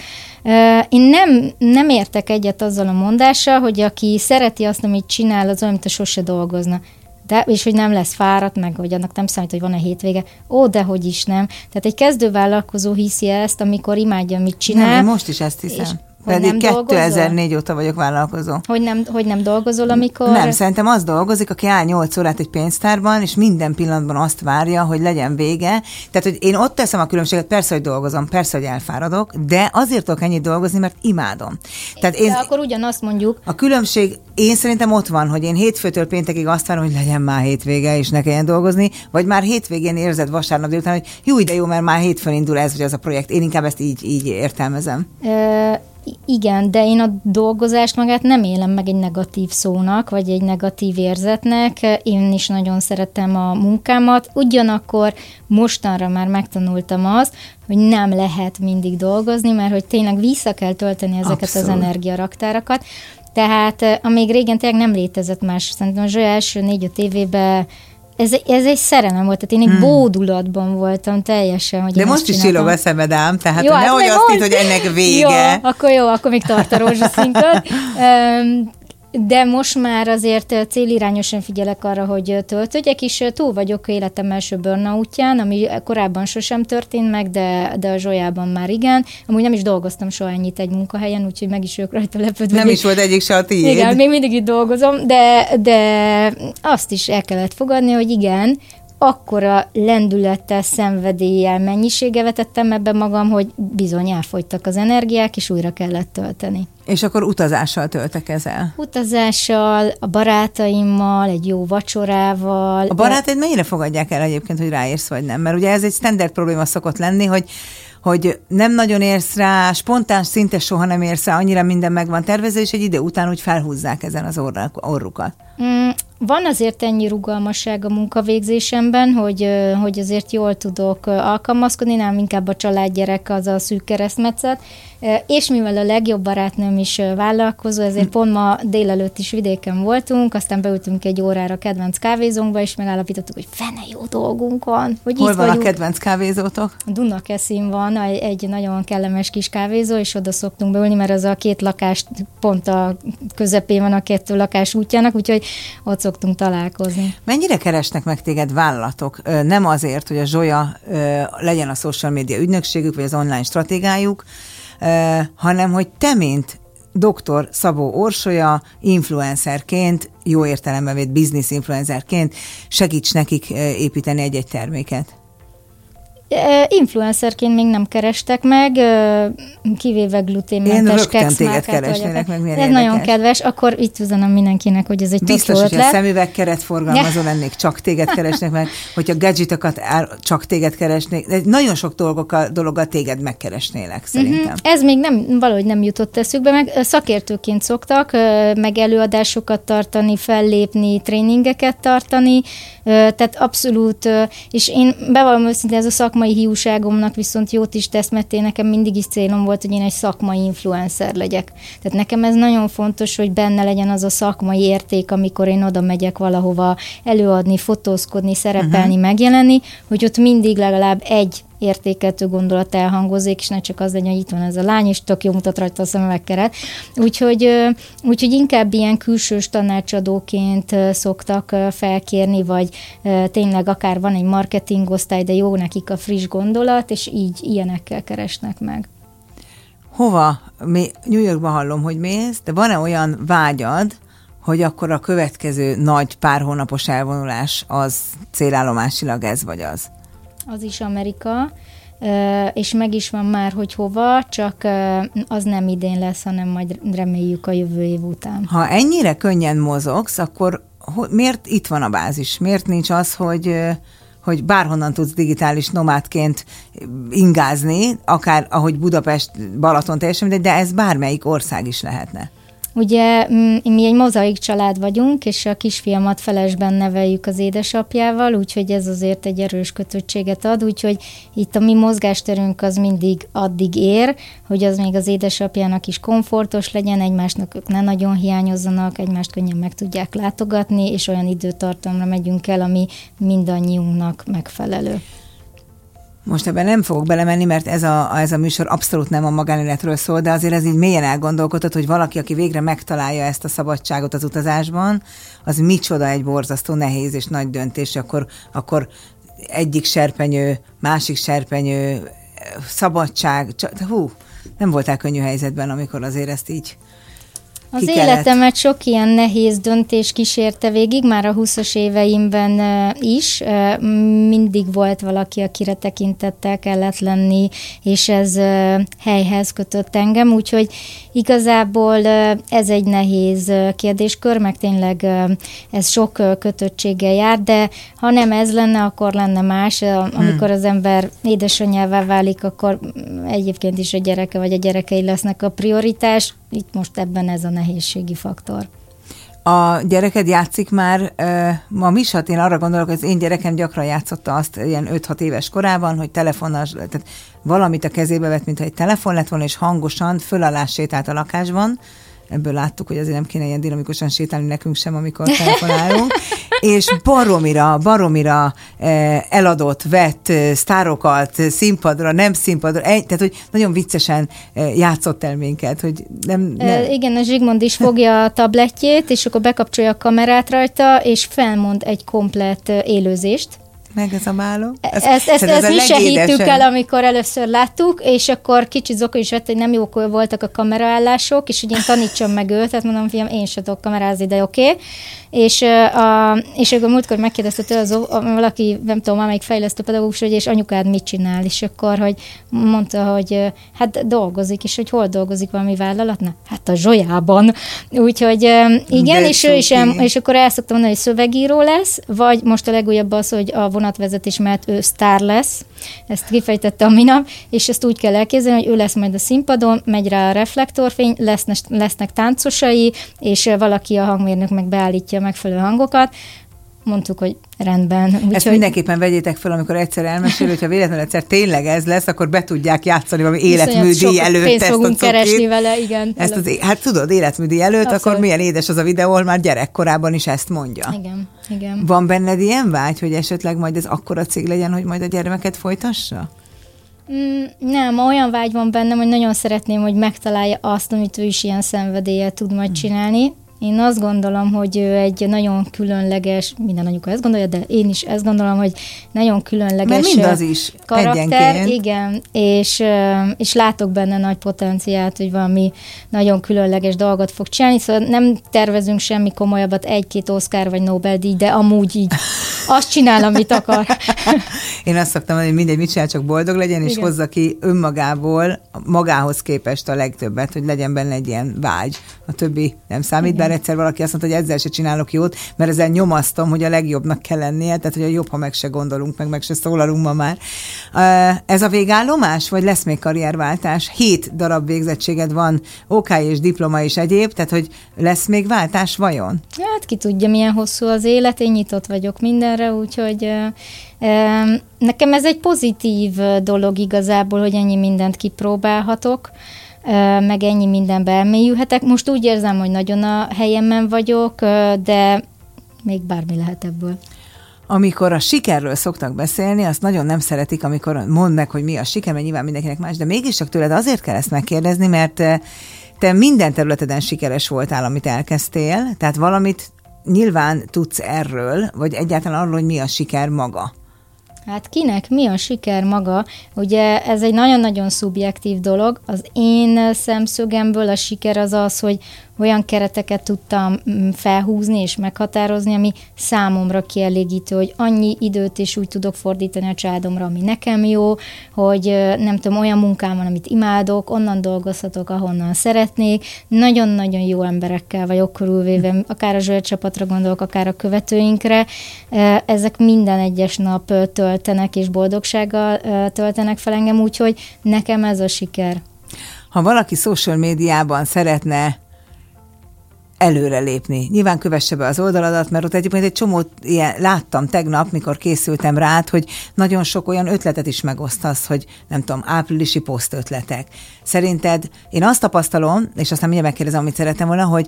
Én nem, nem értek egyet azzal a mondással, hogy aki szereti azt, amit csinál, az olyan, mint a sose dolgozna. De, és hogy nem lesz fáradt, meg hogy annak nem számít, hogy van a hétvége. Ó, de hogy is nem. Tehát egy kezdővállalkozó hiszi ezt, amikor imádja, mit csinál. Nem,
én most is ezt hiszem. És pedig 2004 dolgozol? óta vagyok vállalkozó.
Hogy nem, hogy nem dolgozol, amikor...
Nem, szerintem az dolgozik, aki áll 8 órát egy pénztárban, és minden pillanatban azt várja, hogy legyen vége. Tehát, hogy én ott teszem a különbséget, persze, hogy dolgozom, persze, hogy elfáradok, de azért tudok ennyit dolgozni, mert imádom.
Tehát én, de akkor ugyanazt mondjuk.
A különbség én szerintem ott van, hogy én hétfőtől péntekig azt várom, hogy legyen már hétvége, és ne kelljen dolgozni, vagy már hétvégén érzed vasárnap délután, hogy jó, de jó, mert már hétfőn indul ez vagy az a projekt. Én inkább ezt így, így értelmezem.
Ö- igen, de én a dolgozást magát nem élem meg egy negatív szónak, vagy egy negatív érzetnek. Én is nagyon szeretem a munkámat. Ugyanakkor mostanra már megtanultam azt, hogy nem lehet mindig dolgozni, mert hogy tényleg vissza kell tölteni ezeket Abszolút. az energiaraktárakat. Tehát amíg régen tényleg nem létezett más, szerintem az első négy-öt évében ez, ez egy szerelem volt, tehát én egy hmm. bódulatban voltam teljesen. Hogy
De most is csillog a szemed ám, tehát jó, nehogy hát azt hidd, hogy ennek vége.
Jó, akkor jó, akkor még tart a rózsaszínköd. De most már azért célirányosan figyelek arra, hogy töltődjek, és túl vagyok életem első burnoutján, ami korábban sosem történt meg, de, de a Zsolyában már igen. Amúgy nem is dolgoztam soha ennyit egy munkahelyen, úgyhogy meg is ők rajta lepődve.
Nem is volt egyik se a tiéd.
Igen, még mindig itt dolgozom, de, de azt is el kellett fogadni, hogy igen, akkora lendülettel, szenvedéllyel, mennyisége vetettem ebbe magam, hogy bizony elfogytak az energiák, és újra kellett tölteni.
És akkor utazással töltekezel?
Utazással, a barátaimmal, egy jó vacsorával.
A barátaid mennyire fogadják el egyébként, hogy ráérsz vagy nem? Mert ugye ez egy standard probléma szokott lenni, hogy hogy nem nagyon érsz rá, spontán szinte soha nem érsz rá, annyira minden meg van tervezve, és egy idő után úgy felhúzzák ezen az orrukat.
Mm, van azért ennyi rugalmasság a munkavégzésemben, hogy, hogy azért jól tudok alkalmazkodni, nem inkább a családgyerek az a szűk keresztmetszet, és mivel a legjobb barátnőm is vállalkozó, ezért pont ma délelőtt is vidéken voltunk, aztán beültünk egy órára a kedvenc kávézónkba, és megállapítottuk, hogy fene jó dolgunk van. Hogy
Hol van vagyunk. a kedvenc kávézótok?
Dunakeszin van egy nagyon kellemes kis kávézó, és oda szoktunk beülni, mert az a két lakás pont a közepén van a kettő lakás útjának, úgyhogy ott szoktunk találkozni.
Mennyire keresnek meg téged vállalatok? Nem azért, hogy a Zsolya legyen a social media ügynökségük, vagy az online stratégájuk, hanem hogy te, mint dr. Szabó Orsolya influencerként, jó értelemben vett business influencerként segíts nekik építeni egy-egy terméket?
Influencerként még nem kerestek meg, kivéve gluténmentes
kekszmárkát. keresnének meg,
Ez érdekes. nagyon kedves, akkor itt üzenem mindenkinek, hogy ez egy
Biztos, hogy a szemüvegkeret forgalmazó lennék, csak téged keresnek meg, hogyha gadgetokat csak téged keresnék, de nagyon sok dolgokkal, dologgal téged megkeresnélek szerintem. Uh-huh.
Ez még nem, valahogy nem jutott eszükbe, meg szakértőként szoktak, meg előadásokat tartani, fellépni, tréningeket tartani, tehát abszolút, és én bevallom őszintén, ez a szakmai hiúságomnak viszont jót is tesz, mert én nekem mindig is célom volt, hogy én egy szakmai influencer legyek. Tehát nekem ez nagyon fontos, hogy benne legyen az a szakmai érték, amikor én oda megyek valahova előadni, fotózkodni, szerepelni, uh-huh. megjelenni, hogy ott mindig legalább egy értékeltő gondolat elhangozik, és ne csak az legyen, hogy itt van ez a lány, és tök jó mutat rajta a szemüvegkeret. Úgyhogy, úgyhogy inkább ilyen külsős tanácsadóként szoktak felkérni, vagy tényleg akár van egy marketingosztály, de jó nekik a friss gondolat, és így ilyenekkel keresnek meg.
Hova? Mi New Yorkban hallom, hogy mész, de van-e olyan vágyad, hogy akkor a következő nagy pár hónapos elvonulás az célállomásilag ez vagy az?
Az is Amerika, és meg is van már, hogy hova, csak az nem idén lesz, hanem majd reméljük a jövő év után.
Ha ennyire könnyen mozogsz, akkor miért itt van a bázis? Miért nincs az, hogy hogy bárhonnan tudsz digitális nomádként ingázni, akár ahogy Budapest, Balaton teljesen mindegy, de ez bármelyik ország is lehetne.
Ugye mi egy mozaik család vagyunk, és a kisfiamat felesben neveljük az édesapjával, úgyhogy ez azért egy erős kötöttséget ad, úgyhogy itt a mi mozgásterünk az mindig addig ér, hogy az még az édesapjának is komfortos legyen, egymásnak ők ne nagyon hiányozzanak, egymást könnyen meg tudják látogatni, és olyan időtartamra megyünk el, ami mindannyiunknak megfelelő.
Most ebben nem fogok belemenni, mert ez a, ez a műsor abszolút nem a magánéletről szól, de azért ez így mélyen elgondolkodott, hogy valaki, aki végre megtalálja ezt a szabadságot az utazásban, az micsoda egy borzasztó nehéz és nagy döntés, akkor, akkor egyik serpenyő, másik serpenyő, szabadság, csak, hú, nem voltál könnyű helyzetben, amikor azért ezt így
az életemet sok ilyen nehéz döntés kísérte végig, már a 20-as éveimben is. Mindig volt valaki, akire tekintettel kellett lenni, és ez helyhez kötött engem, úgyhogy igazából ez egy nehéz kérdéskör, meg tényleg ez sok kötöttséggel jár, de ha nem ez lenne, akkor lenne más. Amikor hmm. az ember édesanyjává válik, akkor egyébként is a gyereke vagy a gyerekei lesznek a prioritás. Itt most ebben ez a nehézségi faktor.
A gyereked játszik már uh, ma is, hát én arra gondolok, hogy az én gyerekem gyakran játszotta azt ilyen 5-6 éves korában, hogy telefonnal, tehát valamit a kezébe vett, mintha egy telefon lett volna, és hangosan föl alá sétált a lakásban, ebből láttuk, hogy azért nem kéne ilyen dinamikusan sétálni nekünk sem, amikor telefonálunk, és baromira, baromira eh, eladott, vett eh, sztárokat színpadra, nem színpadra, tehát hogy nagyon viccesen játszott el minket, hogy nem, nem...
Igen, a Zsigmond is fogja a tabletjét, és akkor bekapcsolja a kamerát rajta, és felmond egy komplet élőzést,
meg ez a máló?
Ez, ezt ezt, ezt mi se hittük el, amikor először láttuk, és akkor kicsit Zoko is vett, hogy nem jók voltak a kameraállások, és hogy én tanítsam meg őt, tehát mondom, fiam, én se tudok kamerázni, de oké. Okay. És, a, és akkor múltkor megkérdezte tőle az, valaki, nem tudom, amelyik fejlesztő pedagógus, hogy és anyukád mit csinál, és akkor, hogy mondta, hogy hát dolgozik, és hogy hol dolgozik valami vállalatnál? Hát a zsolyában. Úgyhogy igen, és, és, és akkor el szoktam mondani, hogy szövegíró lesz, vagy most a legújabb az, hogy a vonatvezetés mert ő sztár lesz, ezt kifejtette a minap, és ezt úgy kell elképzelni, hogy ő lesz majd a színpadon, megy rá a reflektorfény, lesznek, lesznek táncosai, és valaki a hangmérnök meg beállítja a megfelelő hangokat, mondtuk, hogy rendben.
Úgy, Ezt hogy... mindenképpen vegyétek fel, amikor egyszer elmesél, hogyha véletlenül egyszer tényleg ez lesz, akkor be tudják játszani valami életműdi előtt. Pénzt
ezt fogunk a keresni vele, igen.
Ezt az, hát tudod, életműdi előtt, Abszolút. akkor milyen édes az a videó, ahol már gyerekkorában is ezt mondja.
Igen, igen.
Van benned ilyen vágy, hogy esetleg majd ez akkora cég legyen, hogy majd a gyermeket folytassa?
Mm, nem, olyan vágy van bennem, hogy nagyon szeretném, hogy megtalálja azt, amit ő is ilyen szenvedéllyel tud majd mm. csinálni, Én azt gondolom, hogy ő egy nagyon különleges, minden anyuka ezt gondolja, de én is ezt gondolom, hogy nagyon különleges
Mert mindaz is
karakter.
egyenként.
Igen, és, és látok benne nagy potenciált, hogy valami nagyon különleges dolgot fog csinálni, szóval nem tervezünk semmi komolyabbat, egy-két Oscar vagy Nobel-díj, de amúgy így azt csinál, amit akar.
Én azt szoktam mondani, hogy mindegy, mit csinál, csak boldog legyen, és
Igen.
hozza ki önmagából, magához képest a legtöbbet, hogy legyen benne egy ilyen vágy. A többi nem számít, bár egyszer valaki azt mondta, hogy ezzel se csinálok jót, mert ezzel nyomasztom, hogy a legjobbnak kell lennie, tehát hogy a jobb, ha meg se gondolunk, meg meg se szólalunk ma már. Ez a végállomás, vagy lesz még karrierváltás? Hét darab végzettséged van, OK és diploma és egyéb, tehát hogy lesz még váltás vajon?
Hát ki tudja, milyen hosszú az élet, én nyitott vagyok mindenre, úgyhogy nekem ez egy pozitív dolog igazából, hogy ennyi mindent kipróbálhatok, meg ennyi mindenbe elmélyülhetek. Most úgy érzem, hogy nagyon a helyemen vagyok, de még bármi lehet ebből.
Amikor a sikerről szoktak beszélni, azt nagyon nem szeretik, amikor mondd meg, hogy mi a siker, mert nyilván mindenkinek más, de mégiscsak tőled azért kell ezt megkérdezni, mert te minden területeden sikeres voltál, amit elkezdtél, tehát valamit nyilván tudsz erről, vagy egyáltalán arról, hogy mi a siker maga.
Hát kinek mi a siker maga? Ugye ez egy nagyon-nagyon szubjektív dolog. Az én szemszögemből a siker az az, hogy olyan kereteket tudtam mm, felhúzni és meghatározni, ami számomra kielégítő, hogy annyi időt is úgy tudok fordítani a családomra, ami nekem jó, hogy nem tudom, olyan munkám van, amit imádok, onnan dolgozhatok, ahonnan szeretnék. Nagyon-nagyon jó emberekkel vagyok körülvéve, akár a zöld csapatra gondolok, akár a követőinkre. Ezek minden egyes nap töltenek és boldogsággal töltenek fel engem, úgyhogy nekem ez a siker.
Ha valaki social médiában szeretne előrelépni. Nyilván kövesse be az oldaladat, mert ott egyébként egy csomót ilyen, láttam tegnap, mikor készültem rá, hogy nagyon sok olyan ötletet is megosztasz, hogy nem tudom, áprilisi poszt ötletek. Szerinted én azt tapasztalom, és aztán mindjárt megkérdezem, amit szeretem volna, hogy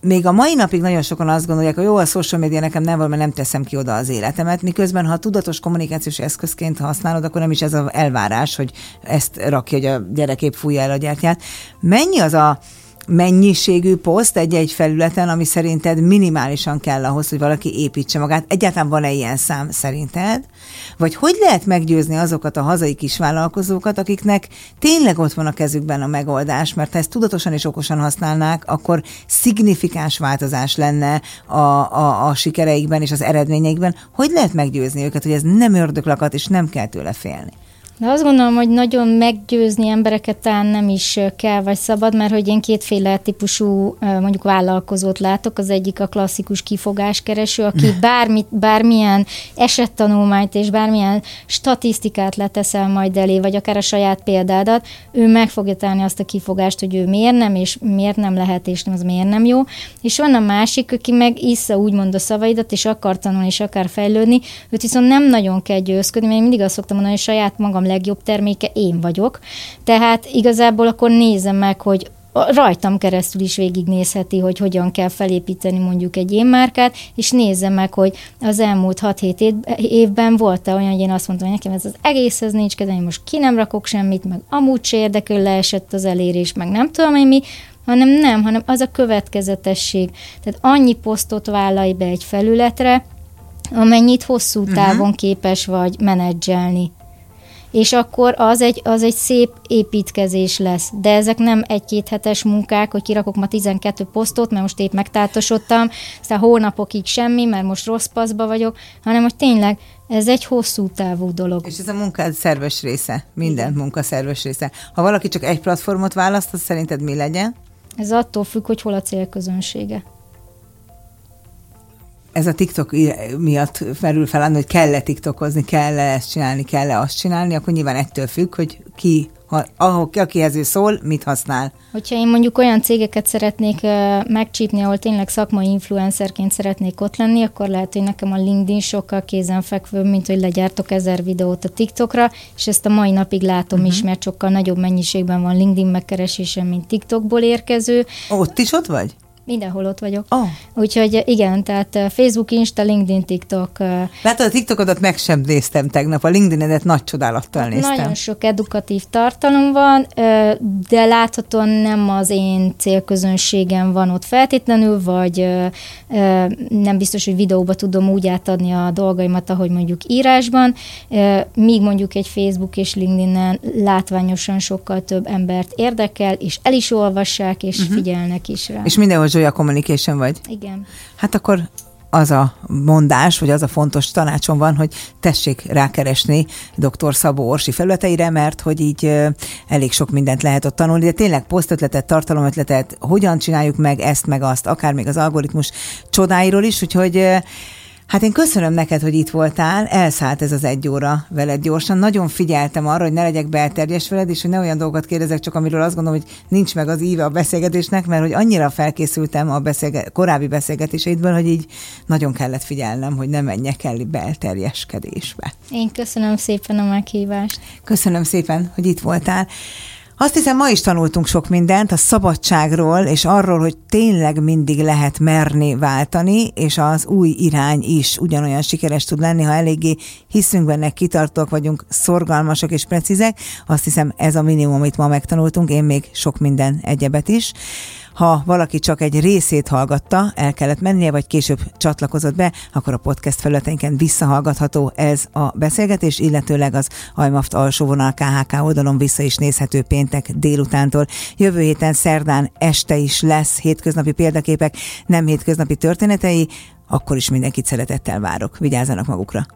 még a mai napig nagyon sokan azt gondolják, hogy jó, a social media nekem nem van, mert nem teszem ki oda az életemet, miközben ha tudatos kommunikációs eszközként használod, akkor nem is ez az elvárás, hogy ezt rakja, hogy a gyerekép fújja el a gyertyát. Mennyi az a mennyiségű poszt egy-egy felületen, ami szerinted minimálisan kell ahhoz, hogy valaki építse magát? Egyáltalán van-e ilyen szám szerinted? Vagy hogy lehet meggyőzni azokat a hazai kisvállalkozókat, akiknek tényleg ott van a kezükben a megoldás, mert ha ezt tudatosan és okosan használnák, akkor szignifikáns változás lenne a, a, a sikereikben és az eredményeikben. Hogy lehet meggyőzni őket, hogy ez nem ördöglakat, és nem kell tőle félni?
De azt gondolom, hogy nagyon meggyőzni embereket talán nem is kell, vagy szabad, mert hogy én kétféle típusú mondjuk vállalkozót látok. Az egyik a klasszikus kifogáskereső, aki bármit, bármilyen esettanulmányt és bármilyen statisztikát leteszel majd elé, vagy akár a saját példádat, ő meg fogja találni azt a kifogást, hogy ő miért nem, és miért nem lehet, és nem az miért nem jó. És van a másik, aki meg issza úgymond a szavaidat, és akar tanulni, és akar fejlődni, őt viszont nem nagyon kell győzködni, mert én mindig azt szoktam mondani, hogy saját magam legjobb terméke én vagyok. Tehát igazából akkor nézem meg, hogy rajtam keresztül is végignézheti, hogy hogyan kell felépíteni mondjuk egy én márkát, és nézze meg, hogy az elmúlt 6-7 évben volt-e olyan, hogy én azt mondtam, hogy nekem ez az egész ez nincs kedvem, most ki nem rakok semmit, meg amúgy se érdekel, leesett az elérés, meg nem tudom én mi, hanem nem, hanem az a következetesség. Tehát annyi posztot vállalj be egy felületre, amennyit hosszú távon uh-huh. képes vagy menedzselni és akkor az egy, az egy szép építkezés lesz. De ezek nem egy-két hetes munkák, hogy kirakok ma 12 posztot, mert most épp megtátosodtam, aztán hónapokig semmi, mert most rossz paszba vagyok, hanem hogy tényleg ez egy hosszú távú dolog.
És ez a munkád szerves része, minden munka szerves része. Ha valaki csak egy platformot választ, az szerinted mi legyen?
Ez attól függ, hogy hol a célközönsége
ez a TikTok miatt felül felállni, hogy kell-e TikTokozni, kell-e ezt csinálni, kell-e azt csinálni, akkor nyilván ettől függ, hogy ki, ha, akihez ő szól, mit használ.
Hogyha én mondjuk olyan cégeket szeretnék uh, megcsípni, ahol tényleg szakmai influencerként szeretnék ott lenni, akkor lehet, hogy nekem a LinkedIn sokkal kézenfekvőbb, mint hogy legyártok ezer videót a TikTokra, és ezt a mai napig látom uh-huh. is, mert sokkal nagyobb mennyiségben van LinkedIn megkeresésem, mint TikTokból érkező.
Ott is ott vagy?
Mindenhol ott vagyok.
Oh.
Úgyhogy igen, tehát Facebook, Insta, LinkedIn, TikTok.
Látod, a TikTokodat meg sem néztem tegnap, a LinkedIn-edet nagy csodálattal néztem.
Nagyon sok edukatív tartalom van, de láthatóan nem az én célközönségem van ott feltétlenül, vagy nem biztos, hogy videóba tudom úgy átadni a dolgaimat, ahogy mondjuk írásban, míg mondjuk egy Facebook és LinkedIn-en látványosan sokkal több embert érdekel, és el is olvassák, és uh-huh. figyelnek is rá.
És mindenhol Zsolya Communication vagy?
Igen.
Hát akkor az a mondás, vagy az a fontos tanácsom van, hogy tessék rákeresni dr. Szabó Orsi felületeire, mert hogy így elég sok mindent lehet ott tanulni, de tényleg posztötletet, tartalomötletet, hogyan csináljuk meg ezt, meg azt, akár még az algoritmus csodáiról is, úgyhogy Hát én köszönöm neked, hogy itt voltál, elszállt ez az egy óra veled gyorsan. Nagyon figyeltem arra, hogy ne legyek belterjes veled, és hogy ne olyan dolgokat kérdezek, csak amiről azt gondolom, hogy nincs meg az íve a beszélgetésnek, mert hogy annyira felkészültem a beszélge- korábbi beszélgetéseidből, hogy így nagyon kellett figyelnem, hogy ne menjek el belterjeskedésbe.
Én köszönöm szépen a meghívást.
Köszönöm szépen, hogy itt voltál. Azt hiszem, ma is tanultunk sok mindent a szabadságról, és arról, hogy tényleg mindig lehet merni váltani, és az új irány is ugyanolyan sikeres tud lenni, ha eléggé hiszünk benne, kitartók vagyunk, szorgalmasak és precízek. Azt hiszem, ez a minimum, amit ma megtanultunk, én még sok minden egyebet is. Ha valaki csak egy részét hallgatta, el kellett mennie, vagy később csatlakozott be, akkor a podcast felületeinken visszahallgatható ez a beszélgetés, illetőleg az Ajmaft alsó vonal KHK oldalon vissza is nézhető péntek délutántól. Jövő héten szerdán este is lesz hétköznapi példaképek, nem hétköznapi történetei, akkor is mindenkit szeretettel várok. Vigyázzanak magukra!